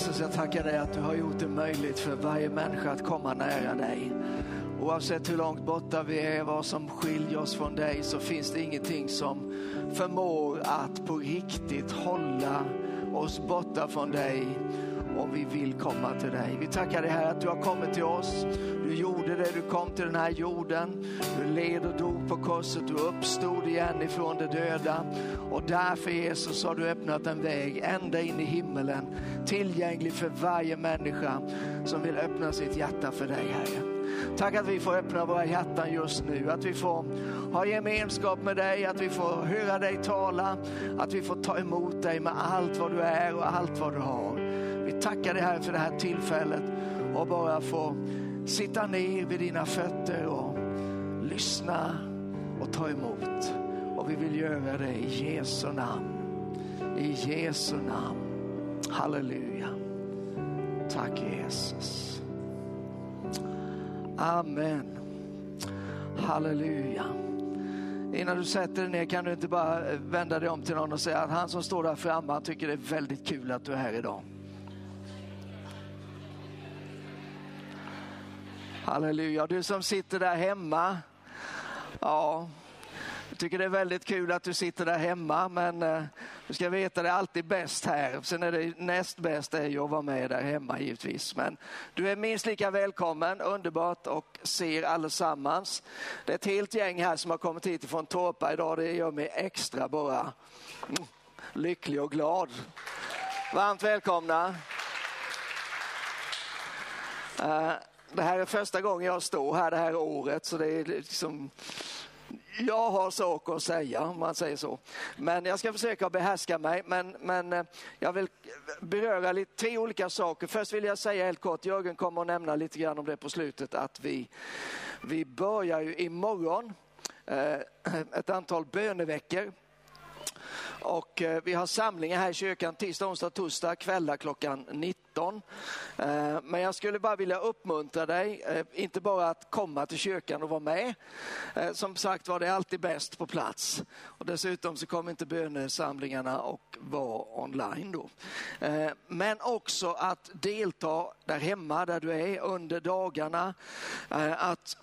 Jesus, jag tackar dig att du har gjort det möjligt för varje människa att komma nära dig. Oavsett hur långt borta vi är, vad som skiljer oss från dig, så finns det ingenting som förmår att på riktigt hålla oss borta från dig om vi vill komma till dig. Vi tackar dig här att du har kommit till oss. Du gjorde det, du kom till den här jorden. Du led och dog på korset, du uppstod igen ifrån de döda. Och därför Jesus har du öppnat en väg ända in i himmelen. Tillgänglig för varje människa som vill öppna sitt hjärta för dig Herre. Tack att vi får öppna våra hjärtan just nu, att vi får ha gemenskap med dig, att vi får höra dig tala, att vi får ta emot dig med allt vad du är och allt vad du har tacka tackar dig här för det här tillfället och bara få sitta ner vid dina fötter och lyssna och ta emot. Och vi vill göra det i Jesu namn. I Jesu namn. Halleluja. Tack Jesus. Amen. Halleluja. Innan du sätter dig ner kan du inte bara vända dig om till någon och säga att han som står där framme, han tycker det är väldigt kul att du är här idag. Halleluja. Du som sitter där hemma. Ja, jag tycker det är väldigt kul att du sitter där hemma, men eh, du ska veta det är alltid bäst här. Sen är det näst bäst är ju att vara med där hemma givetvis. Men du är minst lika välkommen, underbart och ser allesammans. Det är ett helt gäng här som har kommit hit från Torpa idag. Det gör mig extra bara mm, lycklig och glad. Varmt välkomna. Uh, det här är första gången jag står här det här året så det är liksom jag har saker att säga om man säger så. Men jag ska försöka behärska mig. Men, men eh, jag vill beröra lite, tre olika saker. Först vill jag säga helt kort, Jörgen kommer att nämna lite grann om det på slutet, att vi, vi börjar ju imorgon eh, ett antal böneveckor och eh, vi har samlingar här i kyrkan tisdag, onsdag, torsdag kvällar klockan 19. Eh, men jag skulle bara vilja uppmuntra dig, eh, inte bara att komma till kyrkan och vara med. Som sagt var det alltid bäst på plats. Och dessutom så kommer inte bönesamlingarna att vara online då. Men också att delta där hemma där du är under dagarna. Att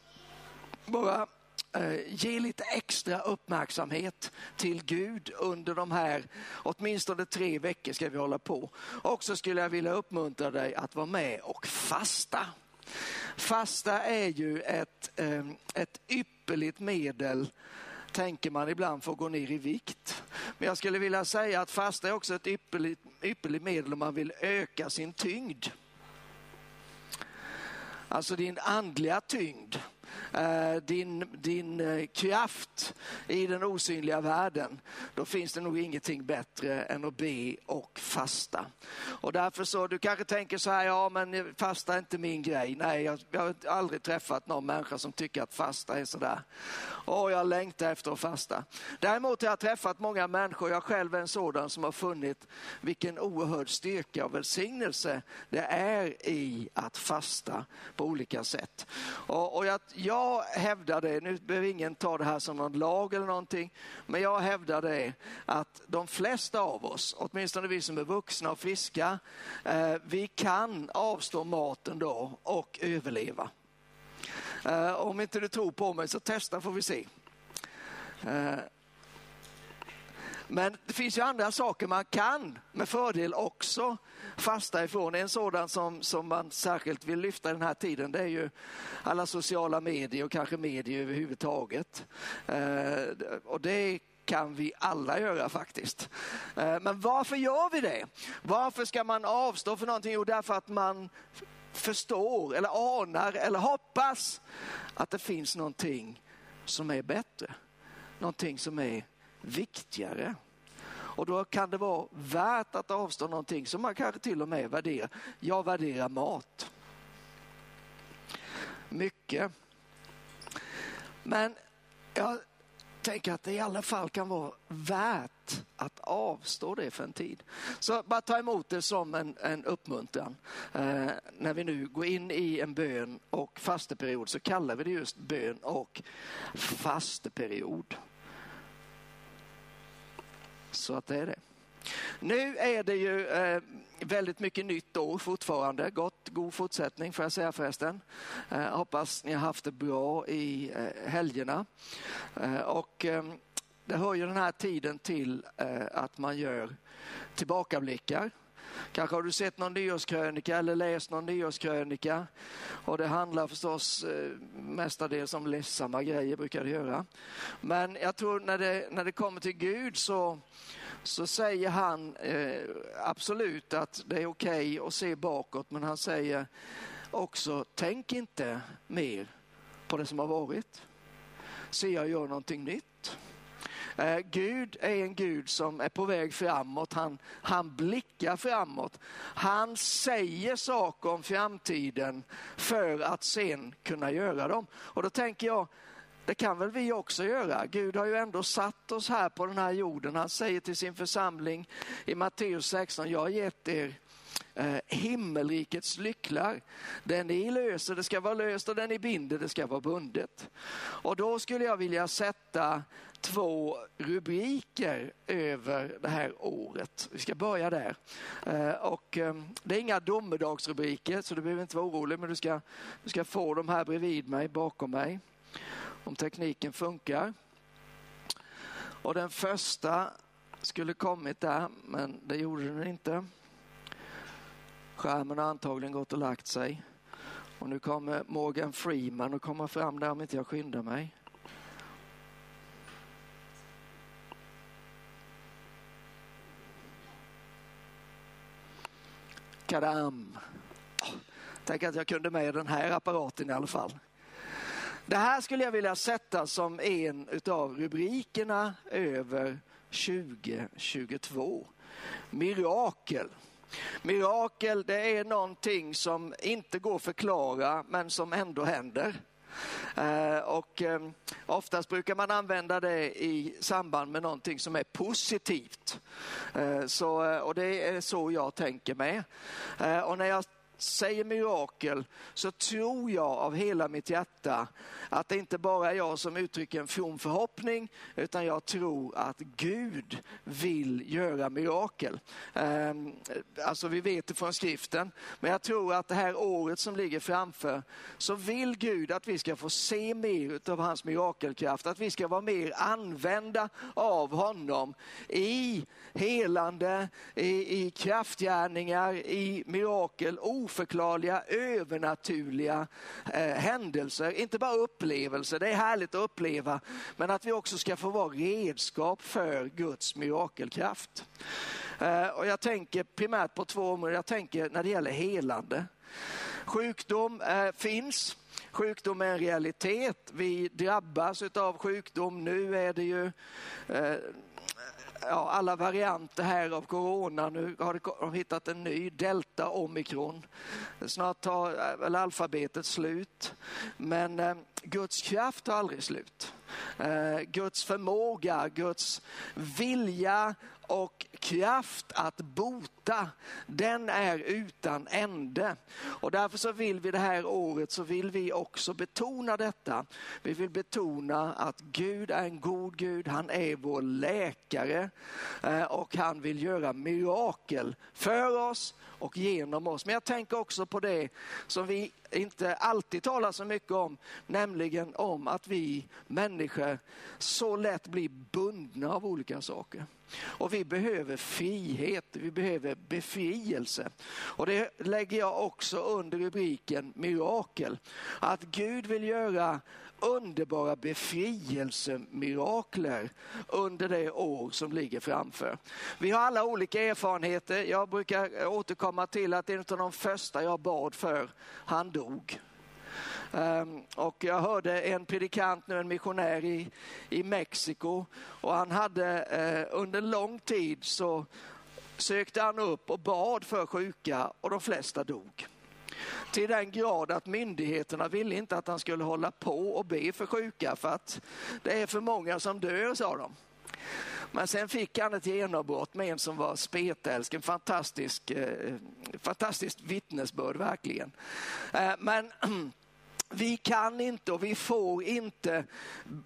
bara Eh, ge lite extra uppmärksamhet till Gud under de här, åtminstone tre veckor ska vi hålla på. Och så skulle jag vilja uppmuntra dig att vara med och fasta. Fasta är ju ett, eh, ett ypperligt medel tänker man ibland för att gå ner i vikt. Men jag skulle vilja säga att fasta är också ett ypperligt, ypperligt medel om man vill öka sin tyngd. Alltså din andliga tyngd. Eh, din, din eh, kraft i den osynliga världen, då finns det nog ingenting bättre än att be och fasta. Och därför så, du kanske tänker så här, ja men fasta är inte min grej. Nej, jag, jag har aldrig träffat någon människa som tycker att fasta är sådär. Åh, jag längtar efter att fasta. Däremot har jag träffat många människor, jag själv är en sådan som har funnit vilken oerhörd styrka och välsignelse det är i att fasta på olika sätt. Och, och jag, jag hävdar det, nu behöver ingen ta det här som någon lag eller någonting, men jag hävdar det att de flesta av oss, åtminstone vi som är vuxna och friska, eh, vi kan avstå maten då och överleva. Eh, om inte du tror på mig så testa får vi se. Eh, men det finns ju andra saker man kan med fördel också fasta ifrån. En sådan som, som man särskilt vill lyfta den här tiden det är ju alla sociala medier och kanske medier överhuvudtaget. Eh, och det kan vi alla göra faktiskt. Eh, men varför gör vi det? Varför ska man avstå för någonting? Jo, därför att man förstår eller anar eller hoppas att det finns någonting som är bättre. Någonting som är viktigare. Och då kan det vara värt att avstå någonting som man kanske till och med värderar. Jag värderar mat. Mycket. Men jag tänker att det i alla fall kan vara värt att avstå det för en tid. Så bara ta emot det som en, en uppmuntran. Eh, när vi nu går in i en bön och fasteperiod så kallar vi det just bön och fasteperiod. Så att det är det. Nu är det ju eh, väldigt mycket nytt år fortfarande. Gott, god fortsättning får jag säga förresten. Eh, hoppas ni har haft det bra i eh, helgerna. Eh, och eh, det hör ju den här tiden till eh, att man gör tillbakablickar. Kanske har du sett någon nyårskrönika eller läst någon nyårskrönika. Och det handlar förstås eh, mestadels om ledsamma grejer, brukar det göra. Men jag tror när det, när det kommer till Gud så, så säger han eh, absolut att det är okej okay att se bakåt, men han säger också, tänk inte mer på det som har varit. Se, jag gör någonting nytt. Eh, Gud är en Gud som är på väg framåt. Han, han blickar framåt. Han säger saker om framtiden för att sen kunna göra dem. Och då tänker jag, det kan väl vi också göra. Gud har ju ändå satt oss här på den här jorden. Han säger till sin församling i Matteus 16, jag har gett er eh, himmelrikets lycklar. Den ni löser, det ska vara löst och den ni binder, det ska vara bundet. Och då skulle jag vilja sätta två rubriker över det här året. Vi ska börja där. Eh, och ehm, det är inga domedagsrubriker så du behöver inte vara orolig men du ska, du ska få dem här bredvid mig, bakom mig. Om tekniken funkar. Och den första skulle kommit där men det gjorde den inte. Skärmen har antagligen gått och lagt sig. Och nu kommer Morgan Freeman att komma fram där om inte jag skyndar mig. Kadam! Tänk att jag kunde med den här apparaten i alla fall. Det här skulle jag vilja sätta som en av rubrikerna över 2022. Mirakel. Mirakel det är någonting som inte går att förklara men som ändå händer. Eh, och ehm, oftast brukar man använda det i samband med någonting som är positivt. Eh, så, eh, och det är så jag tänker med. Och när jag säger mirakel så tror jag av hela mitt hjärta att det inte bara är jag som uttrycker en from förhoppning utan jag tror att Gud vill göra mirakel. Ehm, alltså vi vet det från skriften men jag tror att det här året som ligger framför så vill Gud att vi ska få se mer av hans mirakelkraft, att vi ska vara mer använda av honom i helande, i, i kraftgärningar, i mirakel, oförklarliga, övernaturliga eh, händelser. Inte bara upplevelser, det är härligt att uppleva, men att vi också ska få vara redskap för Guds mirakelkraft. Eh, och jag tänker primärt på två områden. Jag tänker när det gäller helande. Sjukdom eh, finns. Sjukdom är en realitet. Vi drabbas av sjukdom. Nu är det ju eh, ja, alla varianter här av corona. Nu har de hittat en ny, delta omikron. Snart tar äh, väl alfabetet slut. Men eh, Guds kraft har aldrig slut. Eh, Guds förmåga, Guds vilja och kraft att bota, den är utan ände. Och därför så vill vi det här året så vill vi också betona detta. Vi vill betona att Gud är en god Gud, han är vår läkare eh, och han vill göra mirakel för oss och genom oss. Men jag tänker också på det som vi inte alltid talar så mycket om, nämligen om att vi människor så lätt blir bundna av olika saker. Och vi behöver frihet, vi behöver befrielse. Och det lägger jag också under rubriken mirakel. Att Gud vill göra underbara befrielsemirakler under det år som ligger framför. Vi har alla olika erfarenheter. Jag brukar återkomma till att en av de första jag bad för, han dog. Ehm, och jag hörde en predikant, nu en missionär i, i Mexiko och han hade eh, under lång tid så sökte han upp och bad för sjuka och de flesta dog. Till den grad att myndigheterna ville inte att han skulle hålla på och be för sjuka för att det är för många som dör, sa de. Men sen fick han ett genombrott med en som var spetälsk, en fantastisk, eh, fantastiskt vittnesbörd verkligen. Eh, men vi kan inte och vi får inte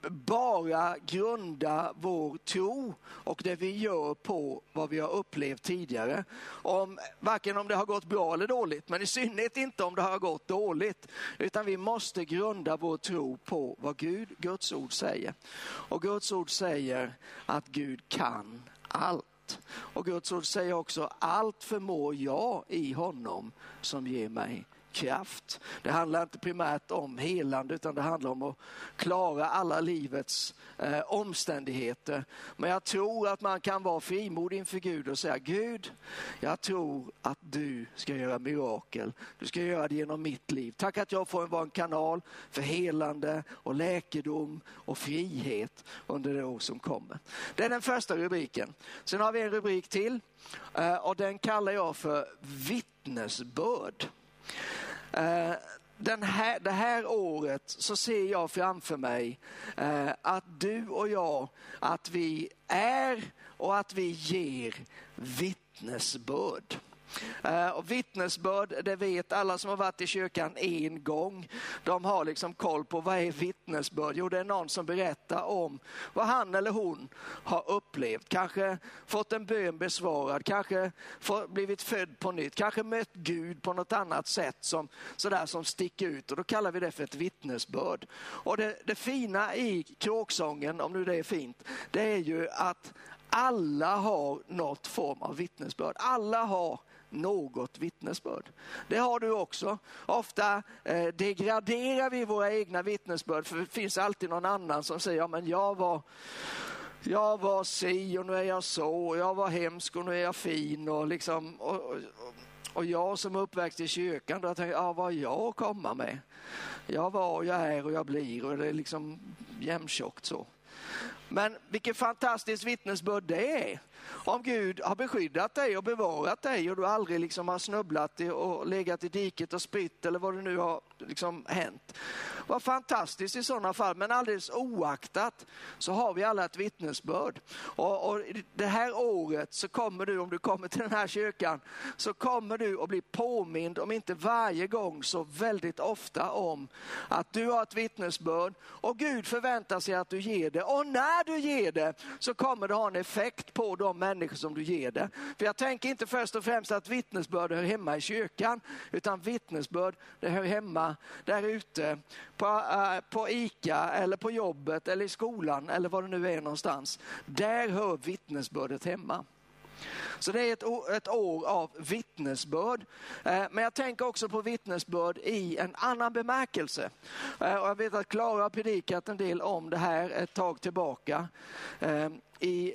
bara grunda vår tro och det vi gör på vad vi har upplevt tidigare. Om, varken om det har gått bra eller dåligt, men i synnerhet inte om det har gått dåligt. Utan vi måste grunda vår tro på vad Gud, Guds ord säger. Och Guds ord säger att Gud kan allt. Och Guds ord säger också, allt förmår jag i honom som ger mig kraft. Det handlar inte primärt om helande utan det handlar om att klara alla livets eh, omständigheter. Men jag tror att man kan vara frimodig inför Gud och säga Gud, jag tror att du ska göra mirakel. Du ska göra det genom mitt liv. Tack att jag får vara en kanal för helande och läkedom och frihet under det år som kommer. Det är den första rubriken. Sen har vi en rubrik till eh, och den kallar jag för vittnesbörd. Eh, den här, det här året så ser jag framför mig eh, att du och jag, att vi är och att vi ger vittnesbörd. Eh, och vittnesbörd, det vet alla som har varit i kyrkan en gång. De har liksom koll på vad är vittnesbörd? Jo, det är någon som berättar om vad han eller hon har upplevt. Kanske fått en bön besvarad, kanske blivit född på nytt, kanske mött Gud på något annat sätt som, sådär som sticker ut. Och då kallar vi det för ett vittnesbörd. Och det, det fina i kråksången, om nu det är fint, det är ju att alla har något form av vittnesbörd. Alla har något vittnesbörd. Det har du också. Ofta eh, degraderar vi våra egna vittnesbörd för det finns alltid någon annan som säger, ja men jag var jag var si och nu är jag så, jag var hemsk och nu är jag fin. Och, liksom, och, och, och jag som är uppväxt i kyrkan, då tänker jag, ja, vad har jag att komma med? Jag var, jag är och jag blir och det är liksom jämntjockt så. Men vilket fantastiskt vittnesbörd det är. Om Gud har beskyddat dig och bevarat dig och du aldrig liksom har snubblat och legat i diket och spytt eller vad det nu har liksom hänt. Vad fantastiskt i sådana fall, men alldeles oaktat så har vi alla ett vittnesbörd. Och, och det här året så kommer du, om du kommer till den här kyrkan, så kommer du att bli påmind, om inte varje gång så väldigt ofta om att du har ett vittnesbörd och Gud förväntar sig att du ger det. Och när när du ger det så kommer det ha en effekt på de människor som du ger det. För jag tänker inte först och främst att vittnesbörd hör hemma i kyrkan, utan vittnesbörd det hör hemma där ute på, äh, på ICA eller på jobbet eller i skolan eller var det nu är någonstans. Där hör vittnesbördet hemma. Så det är ett, ett år av vittnesbörd. Eh, men jag tänker också på vittnesbörd i en annan bemärkelse. Eh, och jag vet att Klara har predikat en del om det här ett tag tillbaka. Eh, I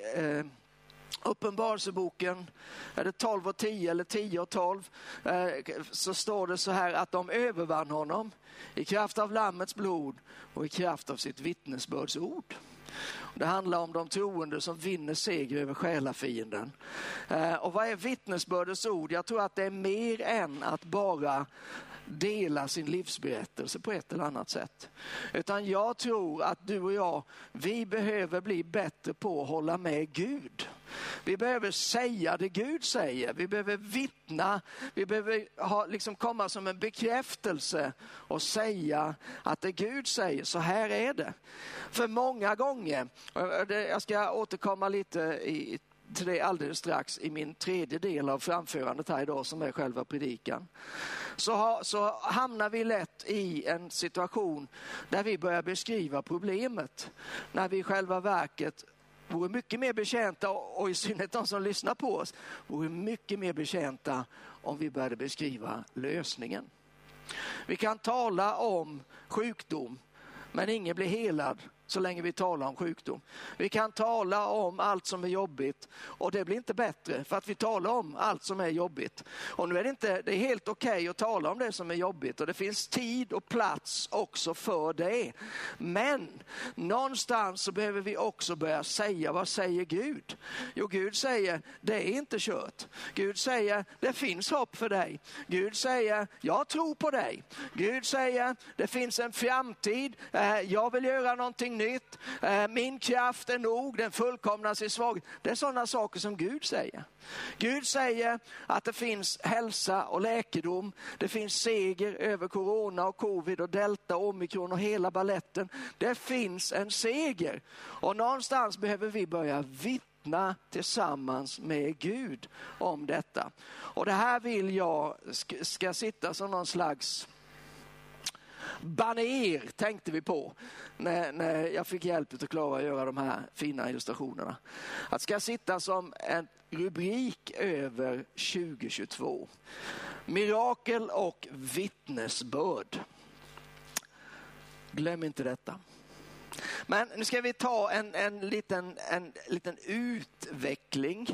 Uppenbarelseboken, är det 12 och 10 eller 10 och 12, så står det så här att de övervann honom i kraft av Lammets blod och i kraft av sitt vittnesbördsord. Det handlar om de troende som vinner seger över själafienden. Eh, och vad är vittnesbördets ord? Jag tror att det är mer än att bara dela sin livsberättelse på ett eller annat sätt. Utan jag tror att du och jag, vi behöver bli bättre på att hålla med Gud. Vi behöver säga det Gud säger. Vi behöver vittna. Vi behöver ha, liksom komma som en bekräftelse och säga att det Gud säger, så här är det. För många gånger, jag ska återkomma lite i, till det alldeles strax i min tredje del av framförandet här idag som är själva predikan. Så, ha, så hamnar vi lätt i en situation där vi börjar beskriva problemet. När vi i själva verket vore mycket mer betjänta, och i synnerhet de som lyssnar på oss, vore mycket mer betjänta om vi började beskriva lösningen. Vi kan tala om sjukdom, men ingen blir helad så länge vi talar om sjukdom. Vi kan tala om allt som är jobbigt och det blir inte bättre för att vi talar om allt som är jobbigt. Och nu är det, inte, det är helt okej okay att tala om det som är jobbigt och det finns tid och plats också för det. Men någonstans så behöver vi också börja säga, vad säger Gud? Jo, Gud säger, det är inte kört. Gud säger, det finns hopp för dig. Gud säger, jag tror på dig. Gud säger, det finns en framtid. Eh, jag vill göra någonting någonting nytt. Eh, min kraft är nog, den fullkomnas i svaghet. Det är sådana saker som Gud säger. Gud säger att det finns hälsa och läkedom. Det finns seger över corona och covid och delta, omikron och hela balletten. Det finns en seger. Och någonstans behöver vi börja vittna tillsammans med Gud om detta. Och det här vill jag ska sitta som någon slags baner tänkte vi på när, när jag fick hjälp av Klara att göra de här fina illustrationerna. Att ska sitta som en rubrik över 2022. Mirakel och vittnesbörd. Glöm inte detta. Men nu ska vi ta en, en, liten, en liten utveckling.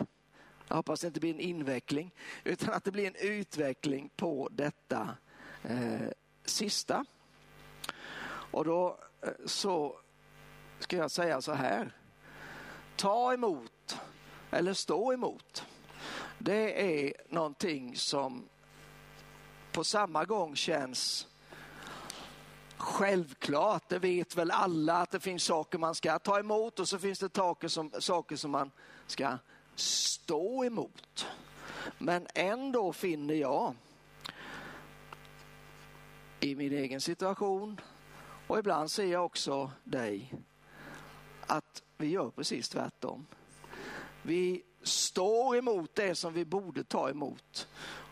Jag hoppas det inte blir en inveckling, utan att det blir en utveckling på detta eh, sista. Och då eh, så ska jag säga så här. Ta emot eller stå emot. Det är någonting som på samma gång känns självklart. Det vet väl alla att det finns saker man ska ta emot och så finns det saker som, saker som man ska stå emot. Men ändå finner jag i min egen situation och ibland ser jag också dig att vi gör precis tvärtom. Vi står emot det som vi borde ta emot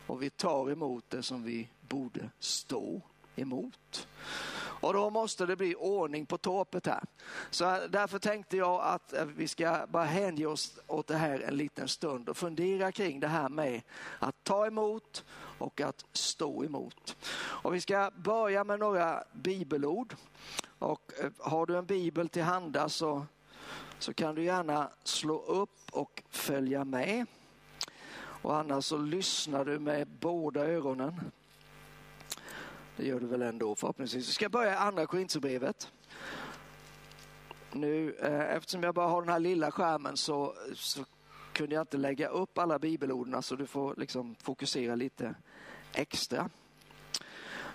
och vi tar emot det som vi borde stå emot. Och då måste det bli ordning på torpet här. Så därför tänkte jag att eh, vi ska bara hänge oss åt det här en liten stund och fundera kring det här med att ta emot och att stå emot. Och vi ska börja med några bibelord. Och eh, har du en bibel till handa så, så kan du gärna slå upp och följa med. Och annars så lyssnar du med båda öronen. Det gör du väl ändå förhoppningsvis. Vi ska börja i andra Korinthierbrevet. Nu, eh, eftersom jag bara har den här lilla skärmen så, så kunde jag inte lägga upp alla bibelorden så du får liksom fokusera lite extra.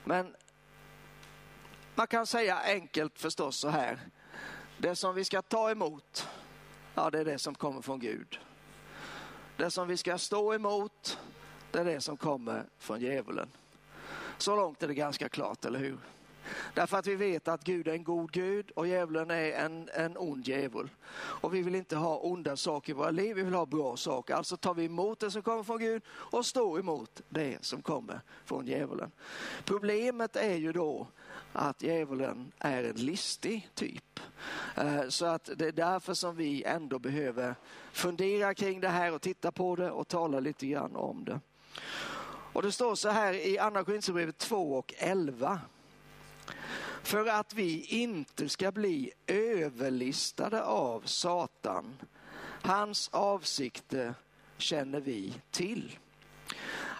Men man kan säga enkelt förstås så här. Det som vi ska ta emot, ja det är det som kommer från Gud. Det som vi ska stå emot, det är det som kommer från djävulen. Så långt är det ganska klart, eller hur? Därför att vi vet att Gud är en god Gud och djävulen är en, en ond djävul. Och vi vill inte ha onda saker i våra liv, vi vill ha bra saker. Alltså tar vi emot det som kommer från Gud och står emot det som kommer från djävulen. Problemet är ju då att djävulen är en listig typ. Eh, så att det är därför som vi ändå behöver fundera kring det här och titta på det och tala lite grann om det. Och det står så här i Andra Korinthierbrevet 2 och 11. För att vi inte ska bli överlistade av Satan. Hans avsikter känner vi till.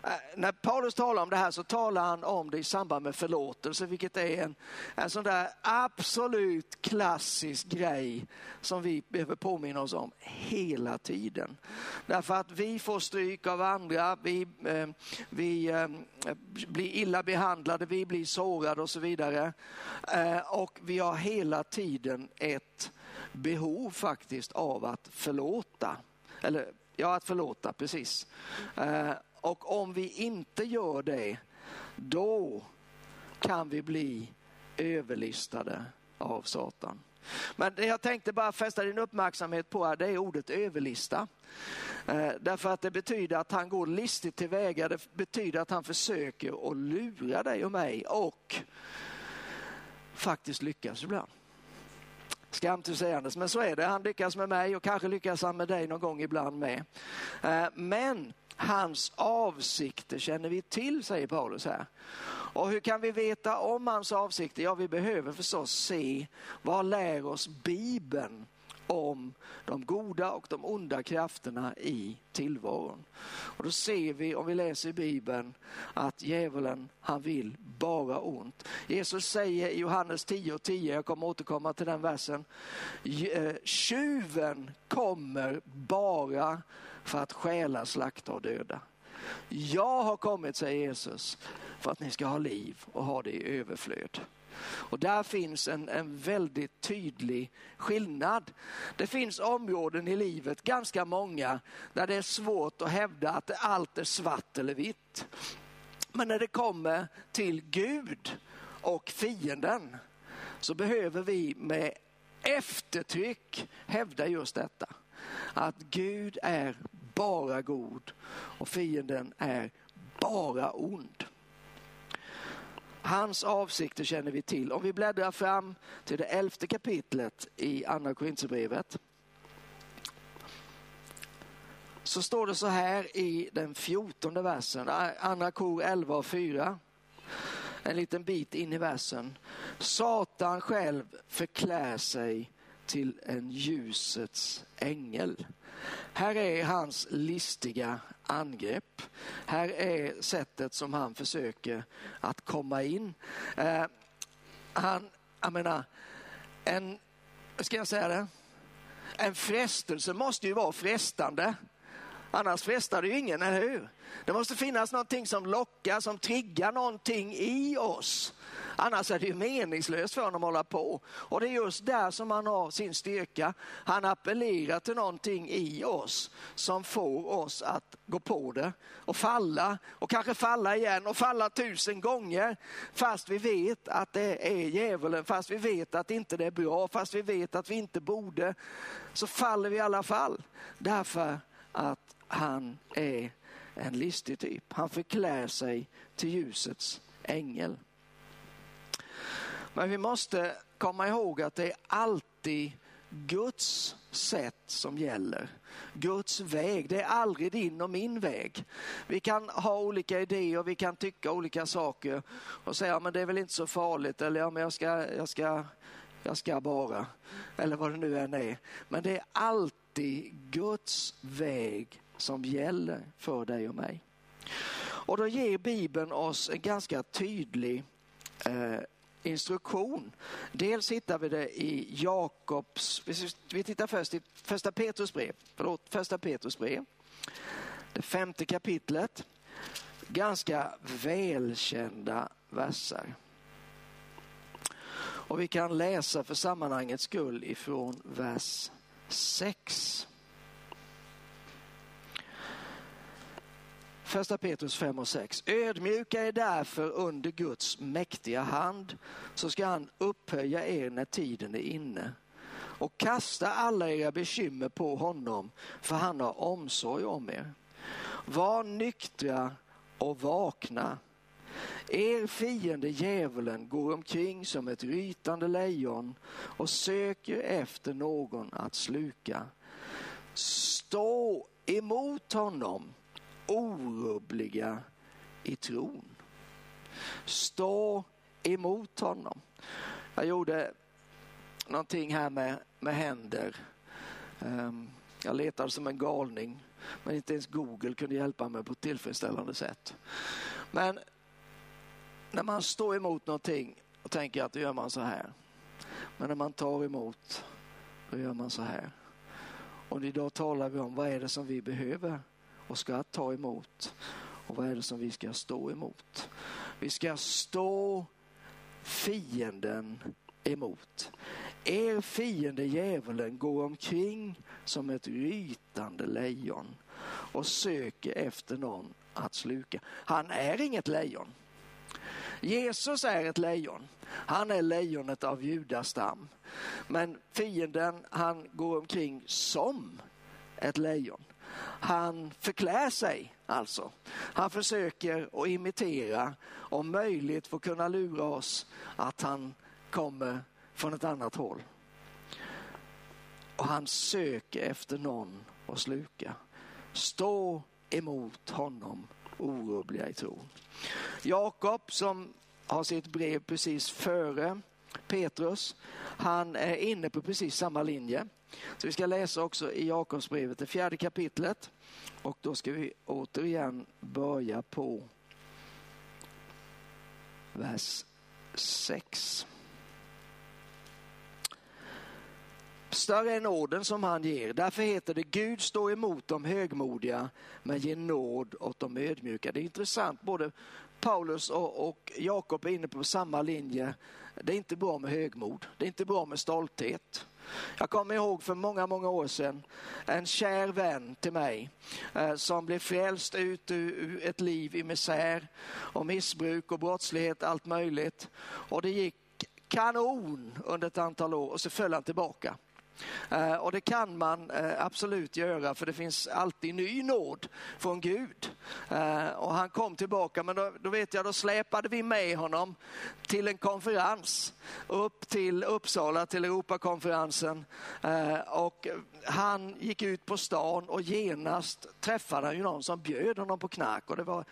Eh, när Paulus talar om det här så talar han om det i samband med förlåtelse, vilket är en, en sån där absolut klassisk grej som vi behöver påminna oss om hela tiden. Därför att vi får stryk av andra, vi, eh, vi eh, blir illa behandlade, vi blir sårade och så vidare. Eh, och vi har hela tiden ett behov faktiskt av att förlåta. Eller ja, att förlåta, precis. Eh, och om vi inte gör det, då kan vi bli överlistade av Satan. Men det jag tänkte bara fästa din uppmärksamhet på här, det är ordet överlista. Eh, därför att det betyder att han går listigt tillväga. Det betyder att han försöker att lura dig och mig och faktiskt lyckas ibland. Skam till sägandes, men så är det. Han lyckas med mig och kanske lyckas han med dig någon gång ibland med. Eh, men Hans avsikter känner vi till, säger Paulus här. Och hur kan vi veta om hans avsikter? Ja, vi behöver förstås se vad lär oss Bibeln om de goda och de onda krafterna i tillvaron. Och då ser vi om vi läser i Bibeln att djävulen han vill bara ont. Jesus säger i Johannes 10 och 10, jag kommer återkomma till den versen, eh, tjuven kommer bara för att stjäla, slakta och döda. Jag har kommit, säger Jesus, för att ni ska ha liv och ha det i överflöd. Och där finns en, en väldigt tydlig skillnad. Det finns områden i livet, ganska många, där det är svårt att hävda att allt är svart eller vitt. Men när det kommer till Gud och fienden så behöver vi med eftertryck hävda just detta. Att Gud är bara god och fienden är bara ond. Hans avsikter känner vi till. Om vi bläddrar fram till det elfte kapitlet i Andra Korinthierbrevet så står det så här i den fjortonde versen, äh, Andra kor 11 och 4. En liten bit in i versen. Satan själv förklär sig till en ljusets ängel. Här är hans listiga angrepp. Här är sättet som han försöker att komma in. Eh, han, jag menar, en, ska jag säga det? En frestelse måste ju vara frestande. Annars frestar det ju ingen, eller hur? Det måste finnas någonting som lockar, som triggar någonting i oss. Annars är det ju meningslöst för honom att hålla på. Och det är just där som han har sin styrka. Han appellerar till någonting i oss som får oss att gå på det och falla och kanske falla igen och falla tusen gånger. Fast vi vet att det är djävulen, fast vi vet att inte det är bra, fast vi vet att vi inte borde. Så faller vi i alla fall. Därför att han är en listig typ. Han förklär sig till ljusets ängel. Men vi måste komma ihåg att det är alltid Guds sätt som gäller. Guds väg, det är aldrig din och min väg. Vi kan ha olika idéer, vi kan tycka olika saker och säga men det är väl inte så farligt eller ja, men jag ska, jag ska, jag ska bara. Eller vad det nu än är. Men det är alltid Guds väg som gäller för dig och mig. Och då ger Bibeln oss en ganska tydlig eh, instruktion. Dels hittar vi det i Jakobs, vi tittar först i första Petrus brev, förlåt, första Petrus brev, det femte kapitlet. Ganska välkända verser. Och vi kan läsa för sammanhangets skull ifrån vers 6. Första Petrus 5 och 6. Ödmjuka er därför under Guds mäktiga hand så ska han upphöja er när tiden är inne och kasta alla era bekymmer på honom för han har omsorg om er. Var nyktra och vakna. Er fiende djävulen går omkring som ett rytande lejon och söker efter någon att sluka. Stå emot honom orubbliga i tron. Stå emot honom. Jag gjorde någonting här med, med händer. Um, jag letade som en galning, men inte ens Google kunde hjälpa mig på ett tillfredsställande sätt. Men när man står emot någonting och tänker att då gör man så här. Men när man tar emot, då gör man så här. Och idag talar vi om vad är det som vi behöver och ska ta emot. Och vad är det som vi ska stå emot? Vi ska stå fienden emot. Er fiende djävulen går omkring som ett rytande lejon och söker efter någon att sluka. Han är inget lejon. Jesus är ett lejon. Han är lejonet av judastam. Men fienden han går omkring som ett lejon. Han förklär sig alltså. Han försöker att imitera, om möjligt få kunna lura oss att han kommer från ett annat håll. Och han söker efter någon att sluka. Stå emot honom orubbliga i tron. Jakob som har sitt brev precis före Petrus, han är inne på precis samma linje. Så vi ska läsa också i Jakobsbrevet, det fjärde kapitlet. Och då ska vi återigen börja på vers 6. Större är nåden som han ger. Därför heter det Gud står emot de högmodiga men ger nåd åt de ödmjuka. Det är intressant, både Paulus och, och Jakob är inne på samma linje det är inte bra med högmod, det är inte bra med stolthet. Jag kommer ihåg för många, många år sedan en kär vän till mig eh, som blev frälst ut ur ett liv i misär och missbruk och brottslighet, allt möjligt. Och det gick kanon under ett antal år och så föll han tillbaka. Eh, och det kan man eh, absolut göra för det finns alltid ny nåd från Gud. Eh, och han kom tillbaka men då, då, vet jag då släpade vi med honom till en konferens upp till Uppsala till Europakonferensen och han gick ut på stan och genast träffade han ju någon som bjöd honom på knark och det var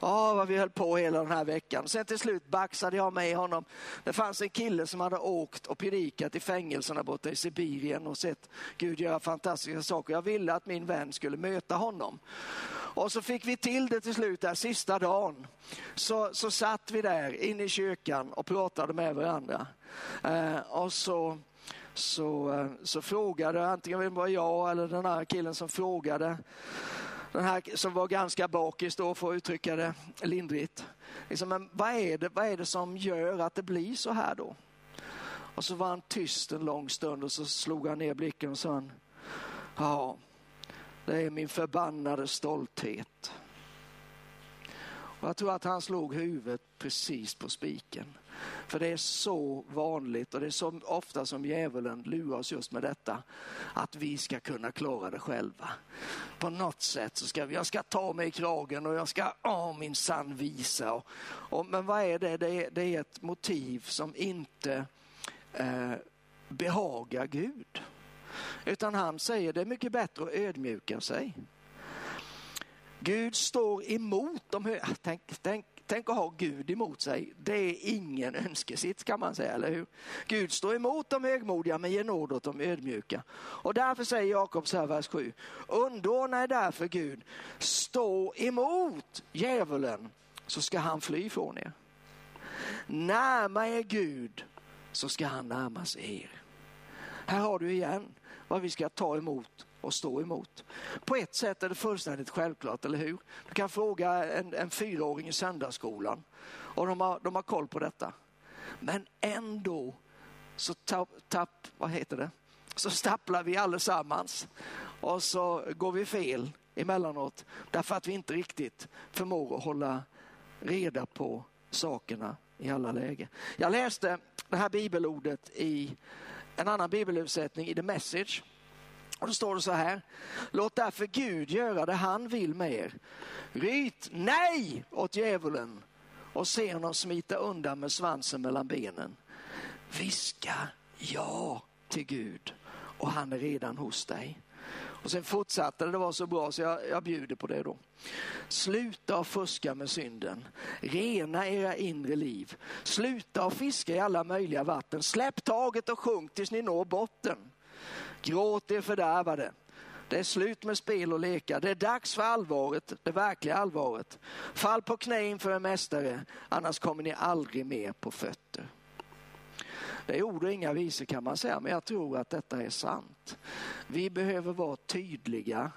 oh, vad vi höll på hela den här veckan. Sen till slut baxade jag med honom. Det fanns en kille som hade åkt och predikat i fängelserna borta i Sibirien Syrien och sett Gud göra fantastiska saker. Jag ville att min vän skulle möta honom. Och så fick vi till det till slut, där sista dagen. Så, så satt vi där inne i kyrkan och pratade med varandra. Eh, och så, så, eh, så frågade, antingen det var jag eller den här killen som frågade, den här som var ganska bakis då, för att uttrycka det lindrigt. Liksom, men vad, är det, vad är det som gör att det blir så här då? Och så var han tyst en lång stund och så slog han ner blicken och sa ja, det är min förbannade stolthet. Och jag tror att han slog huvudet precis på spiken. För det är så vanligt och det är så ofta som djävulen lurar oss just med detta. Att vi ska kunna klara det själva. På något sätt så ska vi, jag ska ta mig i kragen och jag ska oh, min sann visa. Och, och, men vad är det? Det är, det är ett motiv som inte eh, behaga Gud. Utan han säger det är mycket bättre att ödmjuka sig. Gud står emot de tänk, tänk, tänk att ha Gud emot sig. Det är ingen önskesitt kan man säga, eller hur? Gud står emot de högmodiga men ger nåd åt de ödmjuka. Och därför säger Jakob så här, vers 7. Underordna er därför Gud, stå emot djävulen så ska han fly från er. Närma er Gud så ska han närma sig er. Här har du igen vad vi ska ta emot och stå emot. På ett sätt är det fullständigt självklart, eller hur? Du kan fråga en, en fyraåring i söndagsskolan och de har, de har koll på detta. Men ändå så tapp, tapp, vad heter det? så stapplar vi allesammans och så går vi fel emellanåt därför att vi inte riktigt förmår att hålla reda på sakerna i alla lägen. Jag läste det här bibelordet i en annan bibelöversättning i The Message. Och då står det så här. Låt därför Gud göra det han vill med er. Ryt nej åt djävulen och se honom smita undan med svansen mellan benen. Viska ja till Gud och han är redan hos dig. Och sen fortsatte det, det var så bra så jag, jag bjuder på det då. Sluta fuska med synden. Rena era inre liv. Sluta och fiska i alla möjliga vatten. Släpp taget och sjunk tills ni når botten. Gråt er fördärvade. Det är slut med spel och lekar. Det är dags för allvaret, det verkliga allvaret. Fall på knä inför en mästare, annars kommer ni aldrig mer på fötter. Det är ord och inga visor kan man säga, men jag tror att detta är sant. Vi behöver vara tydliga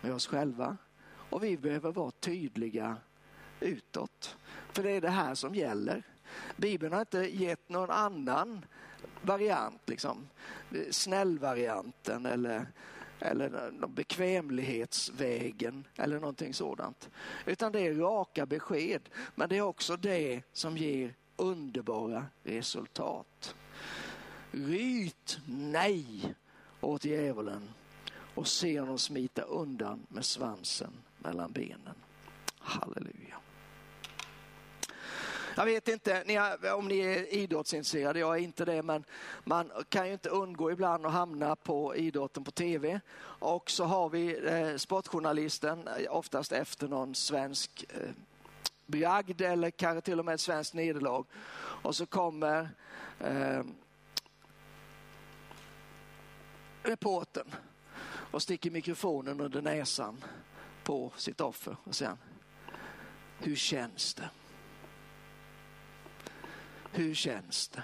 med oss själva och vi behöver vara tydliga utåt. För det är det här som gäller. Bibeln har inte gett någon annan variant, liksom. snällvarianten eller, eller bekvämlighetsvägen eller någonting sådant. Utan det är raka besked, men det är också det som ger underbara resultat. Ryt nej åt djävulen och se honom smita undan med svansen mellan benen. Halleluja. Jag vet inte ni har, om ni är idrottsintresserade, jag är inte det, men man kan ju inte undgå ibland att hamna på idrotten på tv. Och så har vi eh, sportjournalisten, oftast efter någon svensk eh, bragd eller kanske till och med ett svenskt nederlag. Och så kommer eh, reporten och sticker mikrofonen under näsan på sitt offer och säger hur känns det? Hur känns det?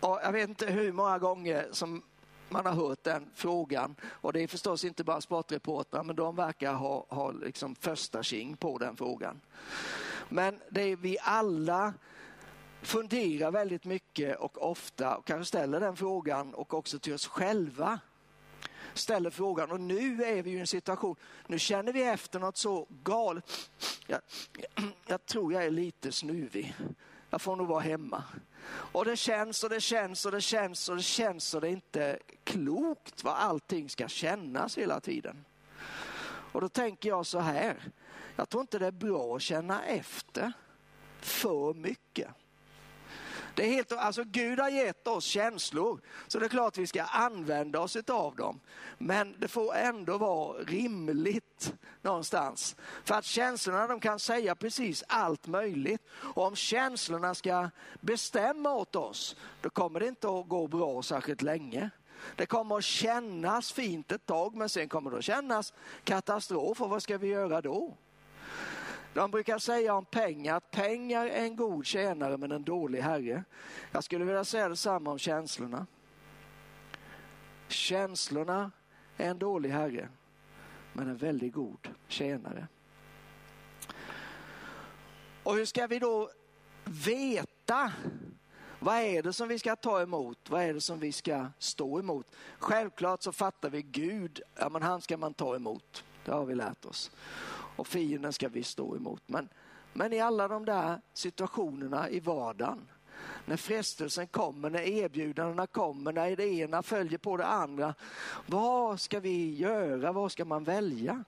Och jag vet inte hur många gånger som man har hört den frågan och det är förstås inte bara sportreportrar men de verkar ha, ha liksom första king på den frågan. Men det är vi alla funderar väldigt mycket och ofta och kanske ställer den frågan och också till oss själva ställer frågan och nu är vi i en situation, nu känner vi efter något så galet. Jag, jag tror jag är lite snuvig. Jag får nog vara hemma. Och det känns och det känns och det känns och det känns och det är inte klokt vad allting ska kännas hela tiden. Och då tänker jag så här, jag tror inte det är bra att känna efter för mycket. Det är helt, alltså Gud har gett oss känslor, så det är klart vi ska använda oss av dem. Men det får ändå vara rimligt någonstans. För att känslorna de kan säga precis allt möjligt. Och om känslorna ska bestämma åt oss, då kommer det inte att gå bra särskilt länge. Det kommer att kännas fint ett tag, men sen kommer det att kännas katastrof. Och vad ska vi göra då? De brukar säga om pengar att pengar är en god tjänare men en dålig herre. Jag skulle vilja säga detsamma om känslorna. Känslorna är en dålig herre men en väldigt god tjänare. Och hur ska vi då veta vad är det som vi ska ta emot? Vad är det som vi ska stå emot? Självklart så fattar vi Gud, ja men han ska man ta emot. Det har vi lärt oss och fienden ska vi stå emot. Men, men i alla de där situationerna i vardagen, när frestelsen kommer, när erbjudandena kommer, när det ena följer på det andra. Vad ska vi göra? Vad ska man välja?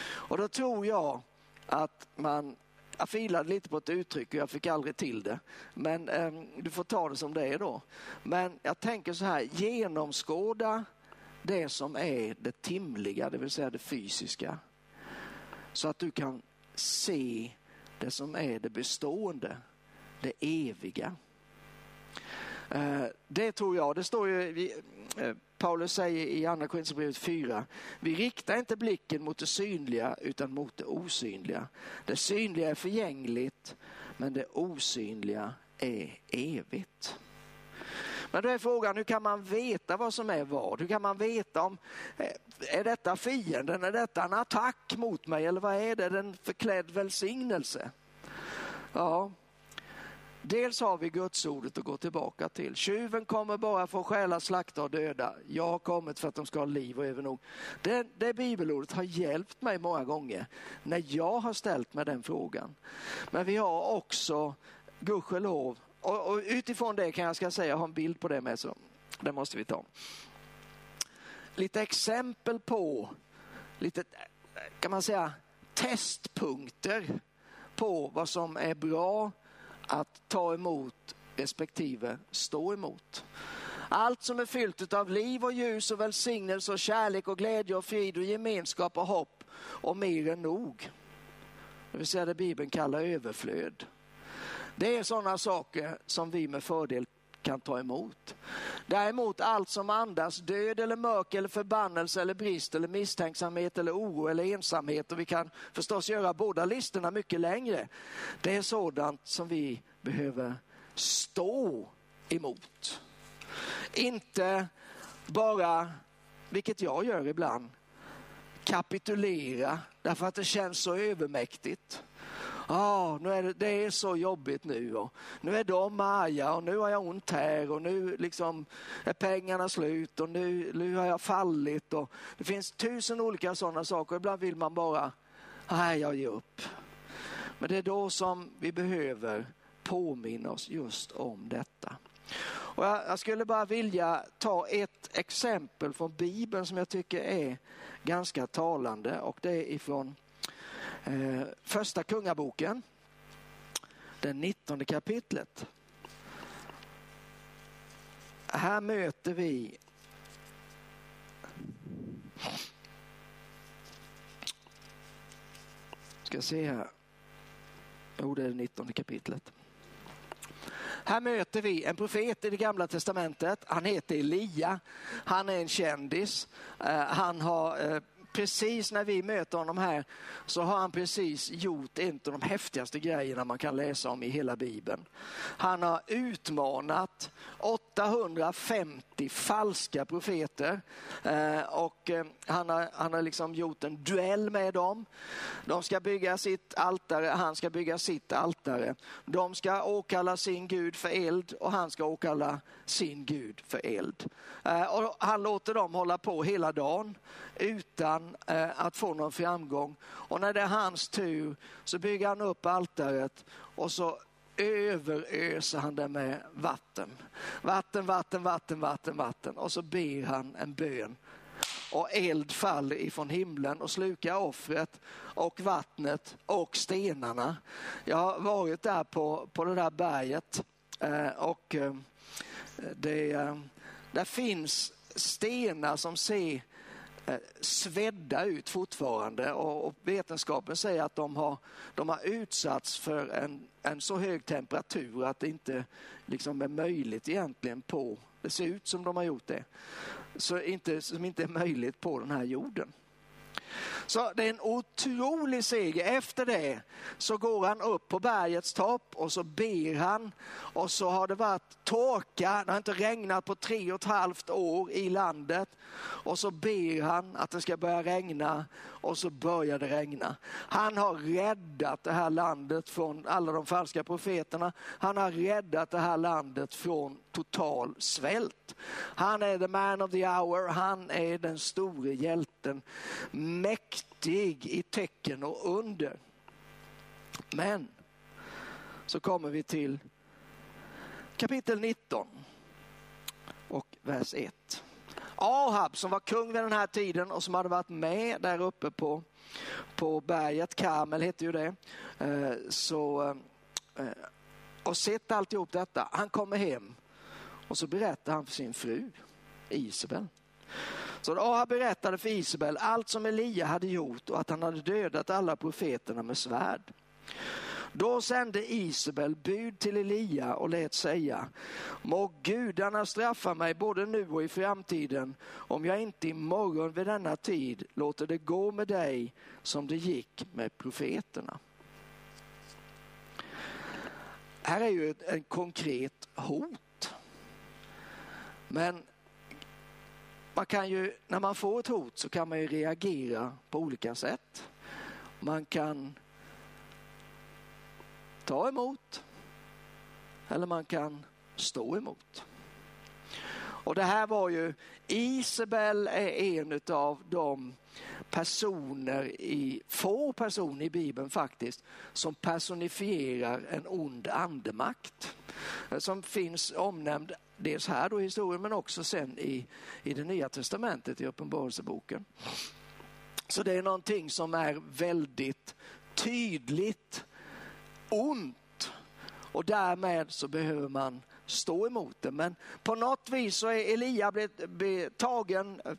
Och då tror jag att man jag filade lite på ett uttryck och jag fick aldrig till det. Men eh, du får ta det som det är då. Men jag tänker så här, genomskåda det som är det timliga, det vill säga det fysiska. Så att du kan se det som är det bestående, det eviga. Eh, det tror jag, det står ju, eh, Paulus säger i andra Korinthierbrevet 4, vi riktar inte blicken mot det synliga utan mot det osynliga. Det synliga är förgängligt men det osynliga är evigt. Men då är frågan, hur kan man veta vad som är vad? Hur kan man veta om, eh, är detta fienden, är detta en attack mot mig eller vad är det, är det en förklädd välsignelse? Ja, Dels har vi Gudsordet att gå tillbaka till. Tjuven kommer bara för att stjäla, slakta och döda. Jag har kommit för att de ska ha liv och övernog. Det, det bibelordet har hjälpt mig många gånger när jag har ställt mig den frågan. Men vi har också, gudskelov, och, och utifrån det kan jag ska säga, jag har en bild på det med, så det måste vi ta. Lite exempel på, lite kan man säga testpunkter på vad som är bra att ta emot respektive stå emot. Allt som är fyllt av liv och ljus och välsignelse och kärlek och glädje och frid och gemenskap och hopp och mer än nog. Det vill säga det Bibeln kallar överflöd. Det är sådana saker som vi med fördel kan ta emot. Däremot allt som andas död eller mörker eller förbannelse eller brist eller misstänksamhet eller oro eller ensamhet och vi kan förstås göra båda listorna mycket längre. Det är sådant som vi behöver stå emot. Inte bara, vilket jag gör ibland, kapitulera därför att det känns så övermäktigt ah, nu är det, det, är så jobbigt nu och nu är de arga och nu har jag ont här och nu liksom är pengarna slut och nu, nu har jag fallit och det finns tusen olika sådana saker. Ibland vill man bara, nej jag ger upp. Men det är då som vi behöver påminna oss just om detta. Och jag, jag, skulle bara vilja ta ett exempel från Bibeln som jag tycker är ganska talande och det är ifrån Eh, första kungaboken, det nittonde kapitlet. Här möter vi ska se här. Jo, det är det nittonde kapitlet. Här möter vi en profet i det gamla testamentet. Han heter Elia. Han är en kändis. Eh, han har eh, precis när vi möter honom här så har han precis gjort en av de häftigaste grejerna man kan läsa om i hela Bibeln. Han har utmanat 850 falska profeter eh, och eh, han har, han har liksom gjort en duell med dem. De ska bygga sitt altare, han ska bygga sitt altare. De ska åkalla sin Gud för eld och han ska åkalla sin Gud för eld. Eh, och han låter dem hålla på hela dagen utan eh, att få någon framgång. Och när det är hans tur så bygger han upp altaret och så överöser han det med vatten. Vatten, vatten, vatten, vatten, vatten. Och så ber han en bön. Och eld faller ifrån himlen och slukar offret och vattnet och stenarna. Jag har varit där på, på det där berget eh, och eh, det, eh, där finns stenar som ser Eh, svedda ut fortfarande och, vetenskapen säger att de har, de har utsatts för en, en så hög temperatur att det inte liksom är möjligt egentligen på, det ser ut som de har gjort det, så inte, som inte är möjligt på den här jorden. Så det är en otrolig seger. Efter det så går han upp på bergets topp och så ber han. Och så har det varit torka, det har inte regnat på tre och ett halvt år i landet. Och så ber han att det ska börja regna och så börjar det regna. Han har räddat det här landet från alla de falska profeterna. Han har räddat det här landet från total svält. Han är the man of the hour, han är den store hjälten. Mäktig i tecken och under. Men så kommer vi till kapitel 19 och vers 1. Ahab som var kung vid den här tiden och som hade varit med där uppe på, på berget, Karmel hette ju det, eh, så, eh, och sett alltihop detta. Han kommer hem och så berättar han för sin fru Isabel. Så Ahab berättade för Isabel allt som Elia hade gjort och att han hade dödat alla profeterna med svärd. Då sände Isabel bud till Elia och lät säga, må gudarna straffa mig både nu och i framtiden om jag inte imorgon vid denna tid låter det gå med dig som det gick med profeterna. Här är ju ett, ett konkret hot. Men man kan ju, när man får ett hot så kan man ju reagera på olika sätt. Man kan ta emot eller man kan stå emot. Och det här var ju, Isabel är en av de personer, i, få personer i Bibeln faktiskt, som personifierar en ond andemakt. Eh, som finns omnämnd dels här då i historien men också sen i, i det nya testamentet i Uppenbarelseboken. Så det är någonting som är väldigt tydligt ont och därmed så behöver man stå emot det. Men på något vis så är Elia blivit tagen eh,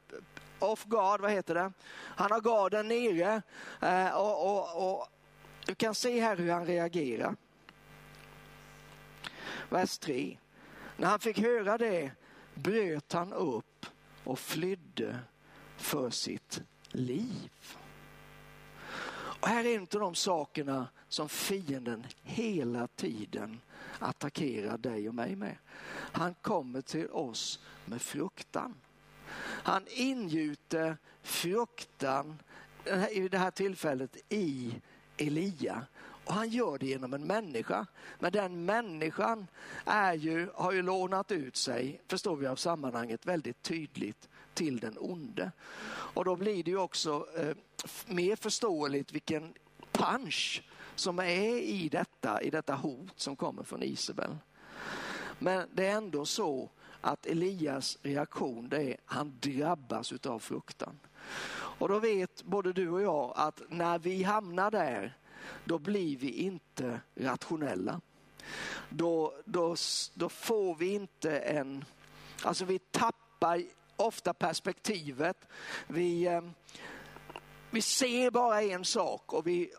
off guard, vad heter det? Han har garden nere eh, och, och, och du kan se här hur han reagerar. Vers 3. När han fick höra det bröt han upp och flydde för sitt liv. Och här är en av de sakerna som fienden hela tiden attackerar dig och mig med. Han kommer till oss med fruktan. Han ingjuter fruktan i det här tillfället i Elia och han gör det genom en människa. Men den människan är ju, har ju lånat ut sig, förstår vi av sammanhanget, väldigt tydligt till den onde. Och då blir det ju också eh, mer förståeligt vilken punch som är i detta, i detta hot som kommer från Isabel. Men det är ändå så att Elias reaktion det är han drabbas utav fruktan. Och då vet både du och jag att när vi hamnar där, då blir vi inte rationella. Då, då, då får vi inte en, alltså vi tappar ofta perspektivet. Vi, eh, vi ser bara en sak och vi